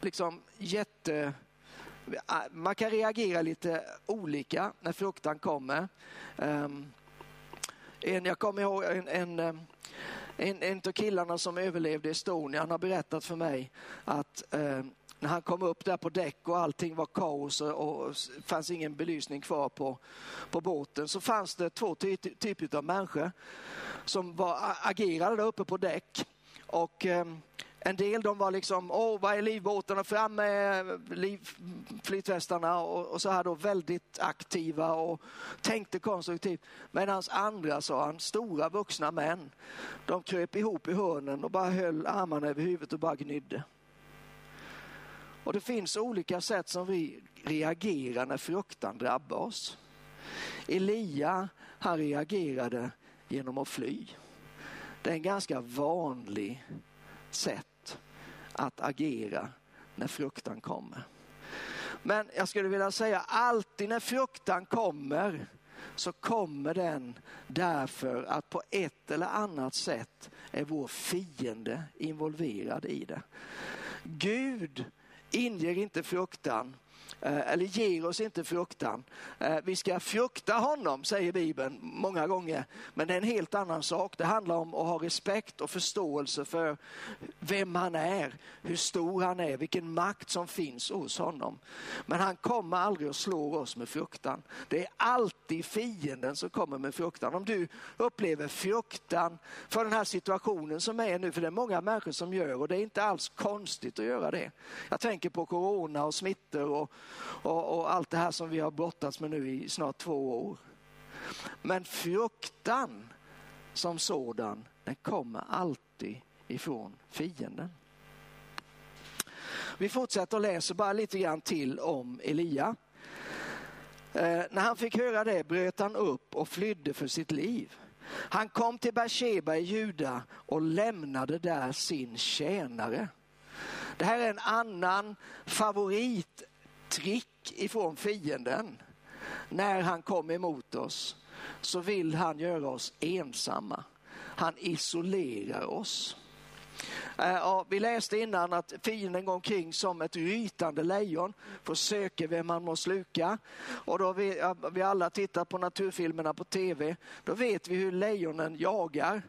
liksom jätte... Man kan reagera lite olika när fruktan kommer. Ehm, en, jag kommer ihåg en, en, eh, en, en av killarna som överlevde Estonia, han har berättat för mig att eh, när han kom upp där på däck och allting var kaos och det fanns ingen belysning kvar på, på båten så fanns det två ty typer av människor som var, agerade där uppe på däck. Och eh, en del de var liksom, åh vad är livbåtarna, fram med liv, flytvästarna och, och, så här då väldigt aktiva och tänkte konstruktivt. Medan andra, alltså, sa han, stora vuxna män, de kröp ihop i hörnen och bara höll armarna över huvudet och bara gnydde. Och det finns olika sätt som vi reagerar när fruktan drabbar oss. Elia, han reagerade genom att fly. Det är en ganska vanlig sätt att agera när fruktan kommer. Men jag skulle vilja säga alltid när fruktan kommer så kommer den därför att på ett eller annat sätt är vår fiende involverad i det. Gud inger inte fruktan Eh, eller ger oss inte fruktan. Eh, vi ska frukta honom, säger Bibeln många gånger, men det är en helt annan sak. Det handlar om att ha respekt och förståelse för vem han är, hur stor han är, vilken makt som finns hos honom. Men han kommer aldrig att slå oss med fruktan. Det är alltid fienden som kommer med fruktan. Om du upplever fruktan för den här situationen som är nu, för det är många människor som gör och det är inte alls konstigt att göra det. Jag tänker på corona och smittor och och, och allt det här som vi har brottats med nu i snart två år. Men fruktan som sådan, den kommer alltid ifrån fienden. Vi fortsätter och läser bara lite grann till om Elia. Eh, när han fick höra det bröt han upp och flydde för sitt liv. Han kom till Beersheba i Juda och lämnade där sin tjänare. Det här är en annan favorit trick ifrån fienden. När han kommer emot oss så vill han göra oss ensamma. Han isolerar oss. Eh, ja, vi läste innan att fienden går omkring som ett rytande lejon, försöker vem man må sluka. Och då vi, vi alla tittar på naturfilmerna på tv, då vet vi hur lejonen jagar.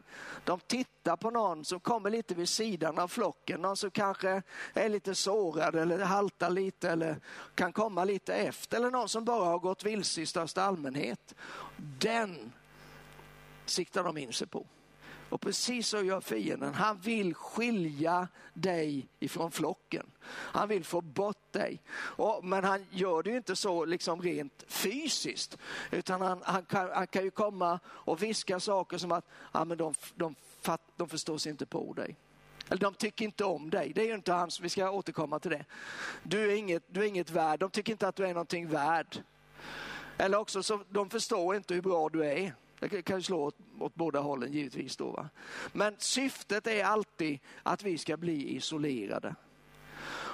De tittar på någon som kommer lite vid sidan av flocken, någon som kanske är lite sårad eller haltar lite eller kan komma lite efter eller någon som bara har gått vilse i största allmänhet. Den siktar de in sig på. Och precis så gör fienden. Han vill skilja dig ifrån flocken. Han vill få bort dig. Och, men han gör det ju inte så liksom rent fysiskt. Utan han, han, kan, han kan ju komma och viska saker som att ja, men de, de, fatt, de förstår sig inte på dig. Eller de tycker inte om dig. Det är ju inte hans, vi ska återkomma till det. Du är inget, du är inget värd. De tycker inte att du är någonting värd. Eller också så de förstår inte hur bra du är. Det kan ju slå åt, åt båda hållen givetvis. Då, va? Men syftet är alltid att vi ska bli isolerade.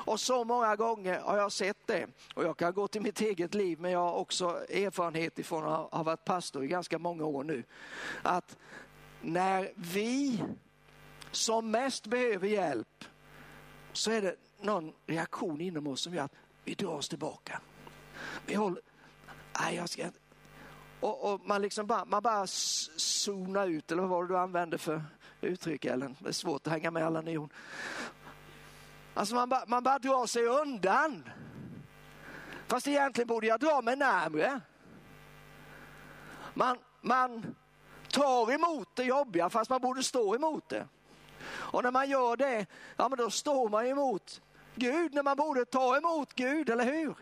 Och så många gånger har jag sett det. Och jag kan gå till mitt eget liv, men jag har också erfarenhet ifrån att ha varit pastor i ganska många år nu. Att när vi som mest behöver hjälp så är det någon reaktion inom oss som gör att vi drar oss tillbaka. Vi håller, nej jag ska och, och, man, liksom bara, man bara zonar ut, eller vad var det du använde för uttryck Ellen? Det är svårt att hänga med alla nyord. Alltså man, bara, man bara drar sig undan. Fast egentligen borde jag dra mig närmre. Man, man tar emot det jobbiga fast man borde stå emot det. Och när man gör det, ja men då står man emot Gud när man borde ta emot Gud, eller hur?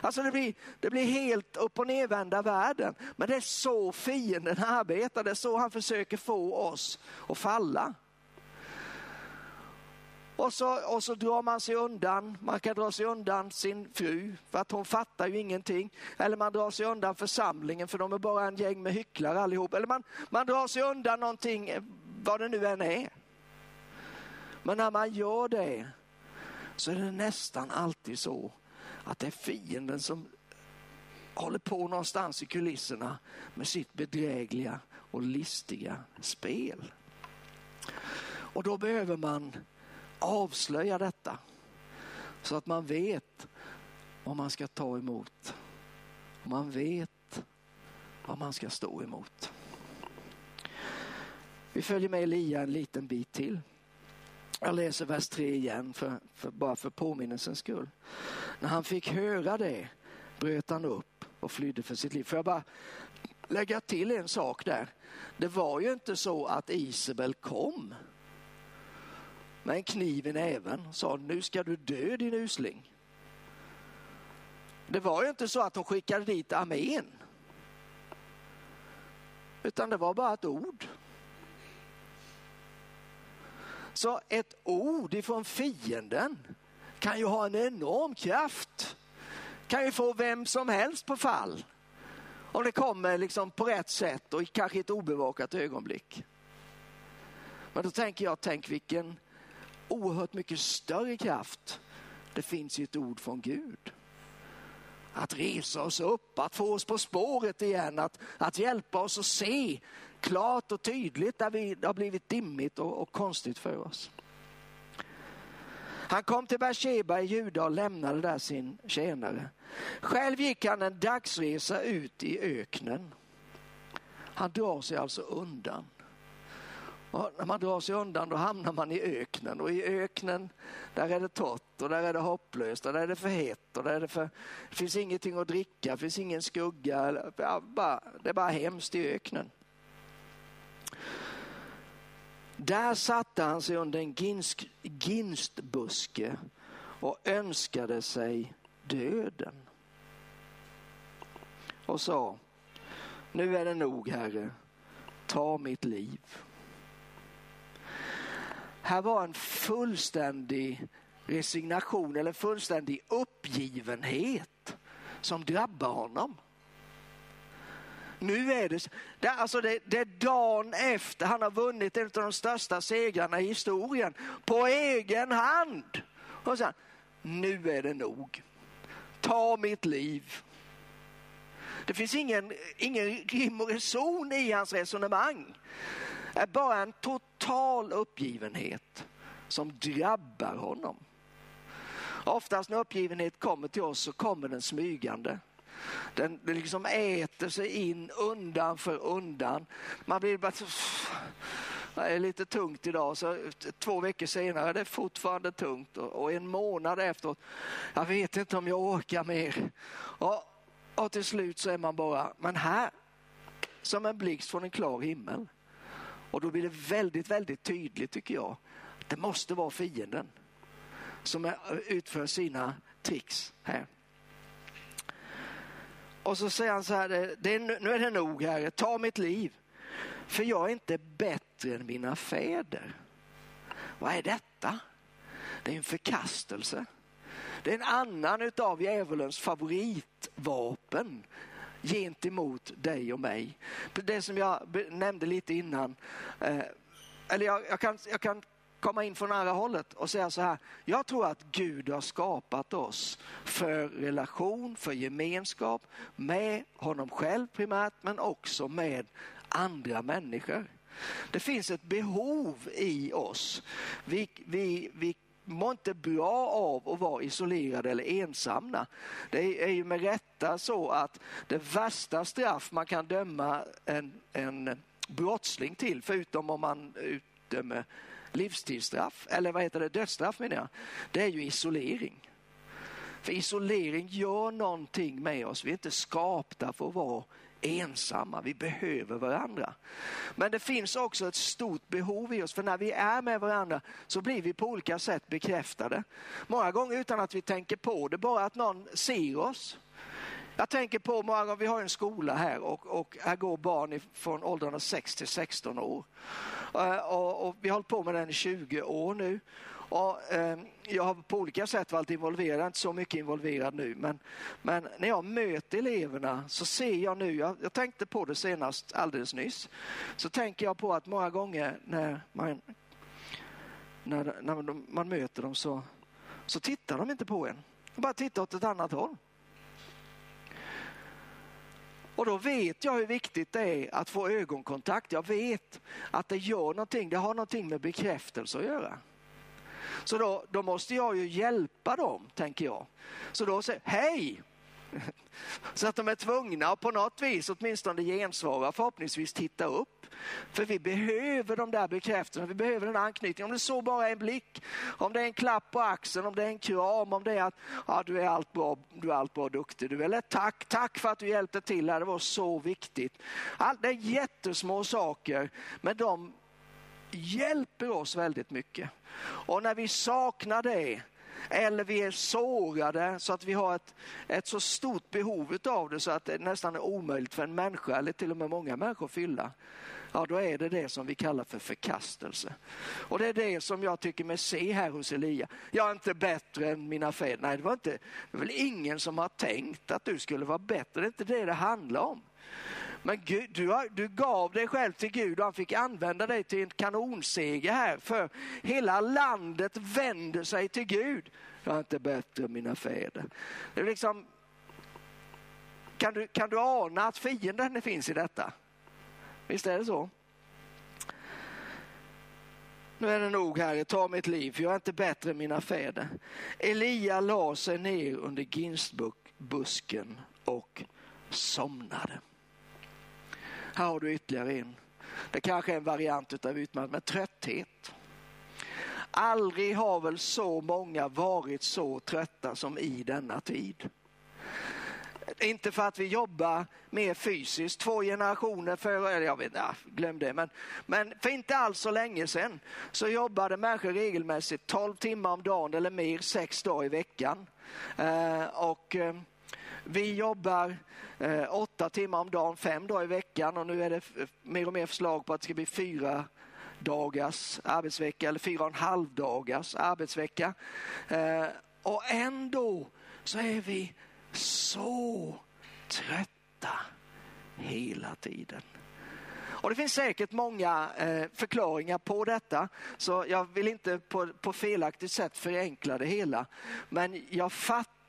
Alltså det blir, det blir helt upp och nervända världen. Men det är så fienden arbetar, det är så han försöker få oss att falla. Och så, och så drar man sig undan, man kan dra sig undan sin fru för att hon fattar ju ingenting. Eller man drar sig undan församlingen för de är bara en gäng med hycklare allihop. Eller man, man drar sig undan någonting, vad det nu än är. Men när man gör det så är det nästan alltid så att det är fienden som håller på någonstans i kulisserna med sitt bedrägliga och listiga spel. Och då behöver man avslöja detta så att man vet vad man ska ta emot. Man vet vad man ska stå emot. Vi följer med Elia en liten bit till. Jag läser vers 3 igen, för, för, bara för påminnelsens skull. När han fick höra det bröt han upp och flydde för sitt liv. Får jag bara lägga till en sak där. Det var ju inte så att Isabel kom med en kniv i näven och sa nu ska du dö din usling. Det var ju inte så att hon skickade dit armén. Utan det var bara ett ord. Alltså, ett ord ifrån fienden kan ju ha en enorm kraft. Kan ju få vem som helst på fall. Om det kommer liksom på rätt sätt och kanske ett obevakat ögonblick. Men då tänker jag, tänk vilken oerhört mycket större kraft det finns i ett ord från Gud. Att resa oss upp, att få oss på spåret igen, att, att hjälpa oss att se klart och tydligt där vi, det har blivit dimmigt och, och konstigt för oss. Han kom till Beersheba i Juda och lämnade där sin tjänare. Själv gick han en dagsresa ut i öknen. Han drar sig alltså undan. Och när man drar sig undan då hamnar man i öknen och i öknen där är det torrt och där är det hopplöst och där är det för hett och där är det, för, det finns ingenting att dricka, det finns ingen skugga. det är bara hemskt i öknen. Där satte han sig under en ginsk, ginstbuske och önskade sig döden. Och sa, nu är det nog Herre, ta mitt liv. Här var en fullständig resignation eller fullständig uppgivenhet som drabbar honom. Nu är det, det, alltså det, det är dagen efter han har vunnit en av de största segrarna i historien på egen hand. Och så, nu är det nog. Ta mitt liv. Det finns ingen, ingen rim och reson i hans resonemang. Det är bara en total uppgivenhet som drabbar honom. Oftast när uppgivenhet kommer till oss så kommer den smygande. Den, den liksom äter sig in undan för undan. Man blir bara det är lite tungt idag, så två veckor senare är det fortfarande tungt och, en månad efteråt, jag vet inte om jag orkar mer. Och, och till slut så är man bara, men här, som en blixt från en klar himmel. Och då blir det väldigt, väldigt tydligt tycker jag, det måste vara fienden som utför sina tricks här. Och så säger han så här, det är, nu är det nog Herre, ta mitt liv. För jag är inte bättre än mina fäder. Vad är detta? Det är en förkastelse. Det är en annan utav djävulens favoritvapen gentemot dig och mig. Det som jag nämnde lite innan. Eh, eller jag, jag, kan, jag kan komma in från andra hållet och säga så här. Jag tror att Gud har skapat oss för relation, för gemenskap med honom själv primärt men också med andra människor. Det finns ett behov i oss. Vi, vi, vi mår inte bra av att vara isolerade eller ensamma. Det är ju med rätta så att det värsta straff man kan döma en, en brottsling till, förutom om man utdömer livstidsstraff, eller vad heter det, dödsstraff menar jag, det är ju isolering. För isolering gör någonting med oss. Vi är inte skapta för att vara ensamma, vi behöver varandra. Men det finns också ett stort behov i oss, för när vi är med varandra så blir vi på olika sätt bekräftade. Många gånger utan att vi tänker på det, bara att någon ser oss. Jag tänker på många gånger, vi har en skola här och, och här går barn från åldrarna 6 till 16 år. Eh, och, och vi har hållit på med den i 20 år nu. Och, eh, jag har på olika sätt varit involverad, inte så mycket involverad nu, men, men när jag möter eleverna så ser jag nu, jag, jag, tänkte på det senast alldeles nyss, så tänker jag på att många gånger när man, när, när de, man möter dem så, så tittar de inte på en. De bara tittar åt ett annat håll. Och då vet jag hur viktigt det är att få ögonkontakt. Jag vet att det gör någonting, det har någonting med bekräftelse att göra. Så då, då måste jag ju hjälpa dem, tänker jag. Så då säger hej, Så att de är tvungna att på något vis åtminstone gensvara, förhoppningsvis titta upp. För vi behöver de där bekräftelserna, vi behöver den anknytningen. Om det så bara är en blick, om det är en klapp på axeln, om det är en kram, om det är att ja, du är allt bra, du är allt bra duktig. Du, eller tack, tack för att du hjälpte till här, det var så viktigt. Allt det är jättesmå saker, men de hjälper oss väldigt mycket. Och när vi saknar det, eller vi är sårade så att vi har ett, ett så stort behov av det så att det nästan är omöjligt för en människa eller till och med många människor att fylla. Ja, då är det det som vi kallar för förkastelse. Och det är det som jag tycker mig se här hos Elia. Jag är inte bättre än mina fäder. Nej, det var inte, det var väl ingen som har tänkt att du skulle vara bättre. Det är inte det det handlar om. Men Gud, du, har, du gav dig själv till Gud och han fick använda dig till en kanonseger här. För hela landet vänder sig till Gud. Jag är inte bättre än mina fäder. Det är liksom, kan, du, kan du ana att fienden finns i detta? Visst är det så? Nu är det nog Herre, ta mitt liv, för jag är inte bättre än mina fäder. Elia la sig ner under ginstbusken och somnade. Här har du ytterligare en. Det kanske är en variant av utmattning, men trötthet. Aldrig har väl så många varit så trötta som i denna tid. Inte för att vi jobbar mer fysiskt, två generationer före, jag vet inte, glöm det, men, men för inte alls så länge sedan så jobbade människor regelmässigt 12 timmar om dagen eller mer, sex dagar i veckan. Eh, och eh, vi jobbar eh, åtta timmar om dagen, fem dagar i veckan och nu är det mer och mer förslag på att det ska bli fyra dagars arbetsvecka eller fyra och en halv dagars arbetsvecka. Eh, och ändå så är vi så trötta hela tiden. Och Det finns säkert många eh, förklaringar på detta, så jag vill inte på, på felaktigt sätt förenkla det hela. Men jag fattar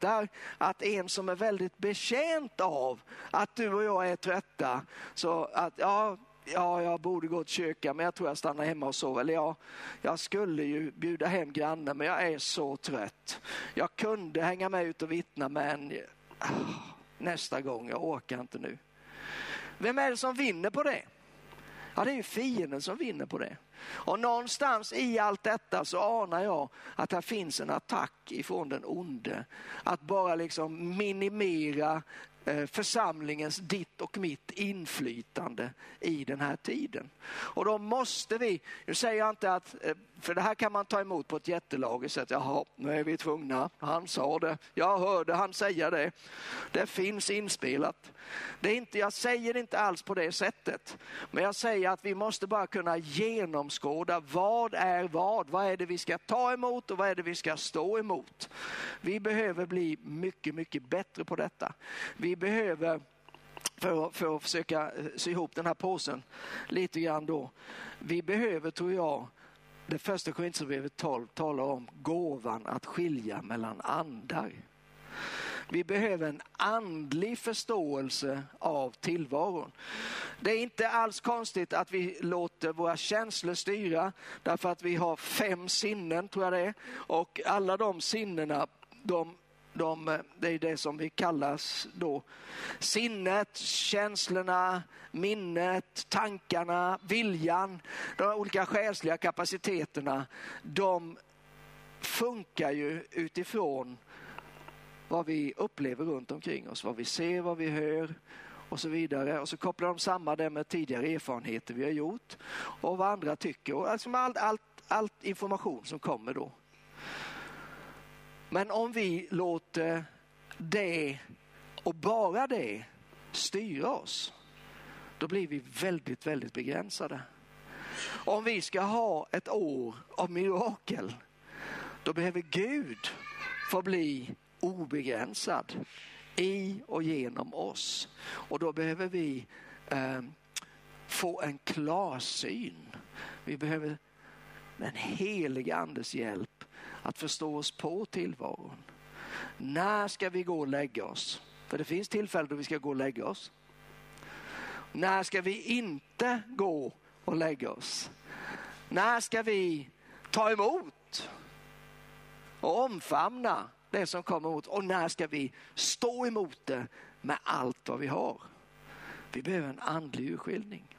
att en som är väldigt betjänt av att du och jag är trötta, så att ja, ja, jag borde gå till kyrkan men jag tror jag stannar hemma och sover. Eller ja, jag skulle ju bjuda hem grannen men jag är så trött. Jag kunde hänga med ut och vittna men ah, nästa gång, jag orkar inte nu. Vem är det som vinner på det? Ja, det är ju fienden som vinner på det. Och någonstans i allt detta så anar jag att här finns en attack ifrån den onde. Att bara liksom minimera eh, församlingens, ditt och mitt inflytande i den här tiden. Och då måste vi, nu säger jag inte att, eh, för det här kan man ta emot på ett jättelagiskt sätt, jaha, nu är vi tvungna, han sa det, jag hörde han säga det, det finns inspelat. Det är inte, jag säger inte alls på det sättet, men jag säger att vi måste bara kunna genomskåda vad är vad, vad är det vi ska ta emot och vad är det vi ska stå emot. Vi behöver bli mycket, mycket bättre på detta. Vi behöver för, för att försöka eh, sy ihop den här påsen lite grann då. Vi behöver, tror jag, det första Korinthierbrevet 12 talar om gåvan att skilja mellan andar. Vi behöver en andlig förståelse av tillvaron. Det är inte alls konstigt att vi låter våra känslor styra därför att vi har fem sinnen, tror jag det är. Och alla de sinnena de de, eh, det är det som vi kallas då sinnet, känslorna, minnet, tankarna, viljan, de olika själsliga kapaciteterna. De funkar ju utifrån vad vi upplever runt omkring oss, vad vi ser, vad vi hör och så vidare. Och så kopplar de samman det med tidigare erfarenheter vi har gjort och vad andra tycker. Och alltså allt, allt, allt information som kommer då. Men om vi låter det och bara det styra oss, då blir vi väldigt, väldigt begränsade. Om vi ska ha ett år av mirakel, då behöver Gud få bli obegränsad i och genom oss. Och då behöver vi eh, få en klarsyn. Vi behöver den heliga andes hjälp att förstå oss på tillvaron. När ska vi gå och lägga oss? För det finns tillfällen då vi ska gå och lägga oss. När ska vi inte gå och lägga oss? När ska vi ta emot och omfamna det som kommer emot och när ska vi stå emot det med allt vad vi har. Vi behöver en andlig urskiljning.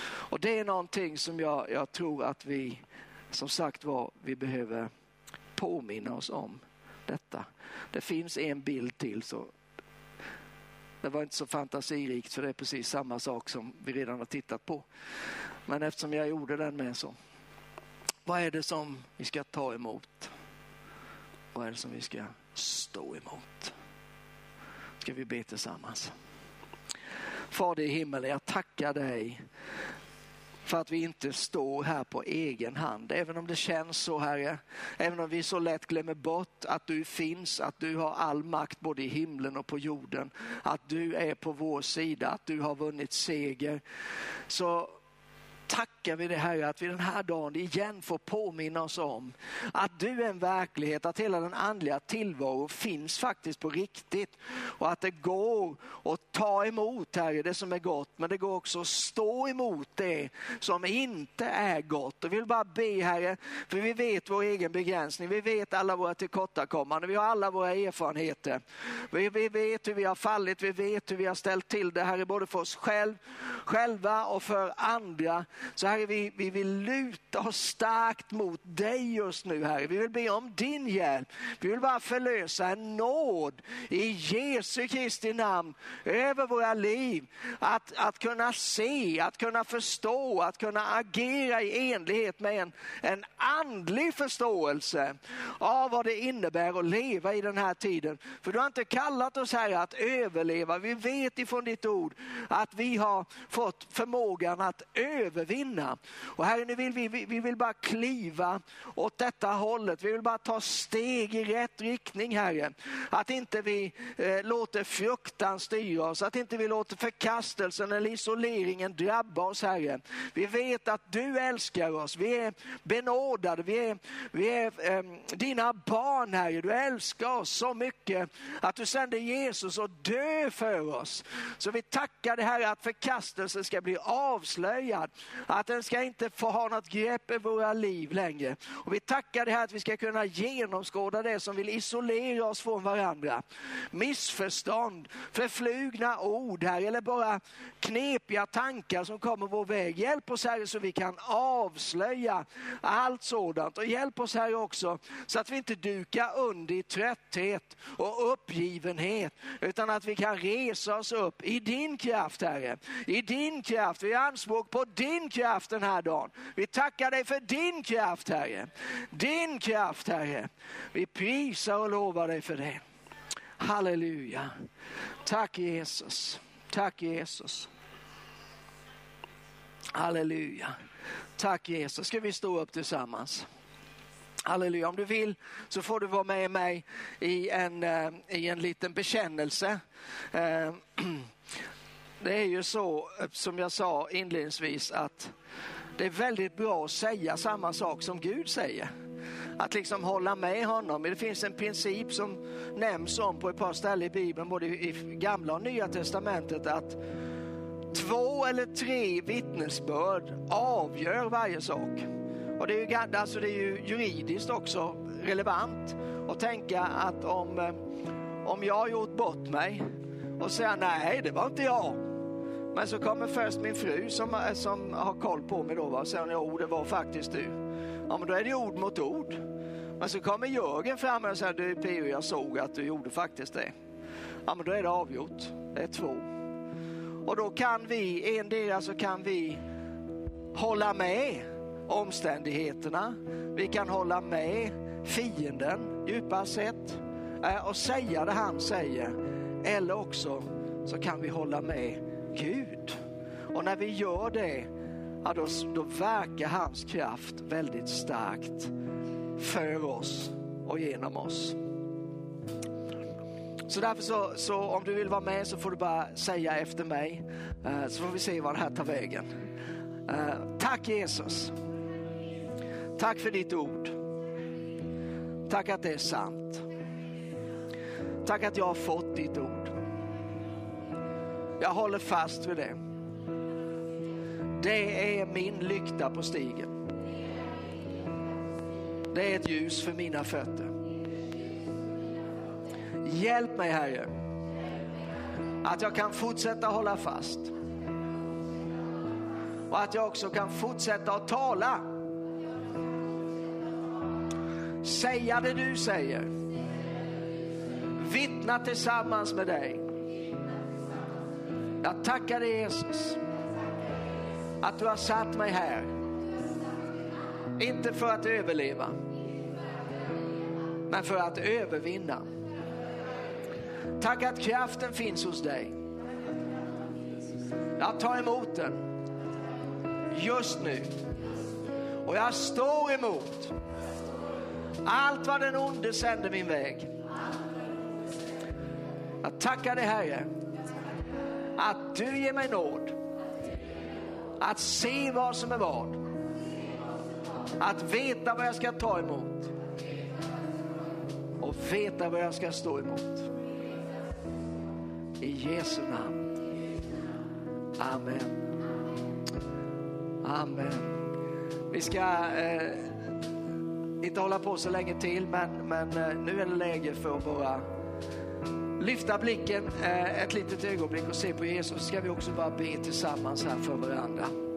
Och det är någonting som jag, jag tror att vi, som sagt var, vi behöver påminna oss om detta. Det finns en bild till så det var inte så fantasirikt för det är precis samma sak som vi redan har tittat på. Men eftersom jag gjorde den med så. Vad är det som vi ska ta emot? Vad är det som vi ska stå emot? Ska vi be tillsammans? Fader i himmelen, jag tackar dig för att vi inte står här på egen hand. Även om det känns så, Herre. Även om vi så lätt glömmer bort att du finns, att du har all makt både i himlen och på jorden. Att du är på vår sida, att du har vunnit seger. Så tackar vi dig Herre att vi den här dagen igen får påminna oss om att du är en verklighet, att hela den andliga tillvaron finns faktiskt på riktigt och att det går att ta emot Herre det som är gott men det går också att stå emot det som inte är gott. Och vi vill bara be Herre, för vi vet vår egen begränsning, vi vet alla våra tillkortakommanden, vi har alla våra erfarenheter. Vi, vi vet hur vi har fallit, vi vet hur vi har ställt till det Herre, både för oss själv, själva och för andra. Så Herre, vi, vi vill luta oss starkt mot dig just nu Herre. Vi vill be om din hjälp. Vi vill bara förlösa en nåd i Jesu Kristi namn över våra liv. Att, att kunna se, att kunna förstå, att kunna agera i enlighet med en, en andlig förståelse av vad det innebär att leva i den här tiden. För du har inte kallat oss här att överleva. Vi vet ifrån ditt ord att vi har fått förmågan att övervinna vinna. Och Herre, nu vill vi, vi vill bara kliva åt detta hållet. Vi vill bara ta steg i rätt riktning, Herre. Att inte vi eh, låter fruktan styra oss, att inte vi låter förkastelsen eller isoleringen drabba oss, Herre. Vi vet att du älskar oss. Vi är benådade. Vi är, vi är eh, dina barn, Herre. Du älskar oss så mycket att du sände Jesus och dö för oss. Så vi tackar dig, Herre, att förkastelsen ska bli avslöjad att den ska inte få ha något grepp i våra liv längre. Och vi tackar dig här att vi ska kunna genomskåda det som vill isolera oss från varandra. Missförstånd, förflugna ord här eller bara knepiga tankar som kommer vår väg. Hjälp oss Herre så vi kan avslöja allt sådant och hjälp oss Herre också så att vi inte dukar under i trötthet och uppgivenhet utan att vi kan resa oss upp i din kraft Herre. I din kraft, vi har anspråk på din kraft den här dagen. Vi tackar dig för din kraft Herre. Din kraft Herre. Vi prisar och lovar dig för det. Halleluja. Tack Jesus. Tack Jesus. Halleluja. Tack Jesus. Ska vi stå upp tillsammans? Halleluja. Om du vill så får du vara med mig i en, eh, i en liten bekännelse. Eh, Det är ju så, eh, som jag sa inledningsvis, att det är väldigt bra att säga samma sak som Gud säger. Att liksom hålla med honom. Det finns en princip som nämns om på ett par ställen i Bibeln, både i gamla och nya testamentet, att två eller tre vittnesbörd avgör varje sak. Och det är ju, alltså det är ju juridiskt också relevant att tänka att om, eh, om jag har gjort bort mig och säga nej, det var inte jag. Men så kommer först min fru som, eh, som har koll på mig då och säger jo, oh, det var faktiskt du. Ja, men då är det ord mot ord. Men så kommer Jörgen fram och säger du P.O. jag såg att du gjorde faktiskt det. Ja, men då är det avgjort. Det är två. Och då kan vi, endera så alltså kan vi hålla med omständigheterna. Vi kan hålla med fienden djupast sett eh, och säga det han säger. Eller också så kan vi hålla med Gud. Och när vi gör det, ja, då, då verkar hans kraft väldigt starkt för oss och genom oss. Så därför så, så, om du vill vara med så får du bara säga efter mig. Eh, så får vi se var det här tar vägen. Eh, tack Jesus. Tack för ditt ord. Tack att det är sant. Tack att jag har fått ditt ord. Jag håller fast vid det. Det är min lykta på stigen. Det är ett ljus för mina fötter. Hjälp mig Herre. Att jag kan fortsätta hålla fast. Och att jag också kan fortsätta att tala. Säga det du säger. Vittna tillsammans med dig. Jag tackar dig Jesus att du har satt mig här. Inte för att överleva, men för att övervinna. Tack att kraften finns hos dig. Jag tar emot den just nu. Och jag står emot allt vad den onde sänder min väg. Jag tackar dig Herre att du ger mig nåd att se vad som är vad. Att veta vad jag ska ta emot och veta vad jag ska stå emot. I Jesu namn. Amen. Amen. Vi ska eh, inte hålla på så länge till, men, men eh, nu är det läge för att bara lyfta blicken eh, ett litet ögonblick och se på Jesus. Ska vi också bara be tillsammans här för varandra.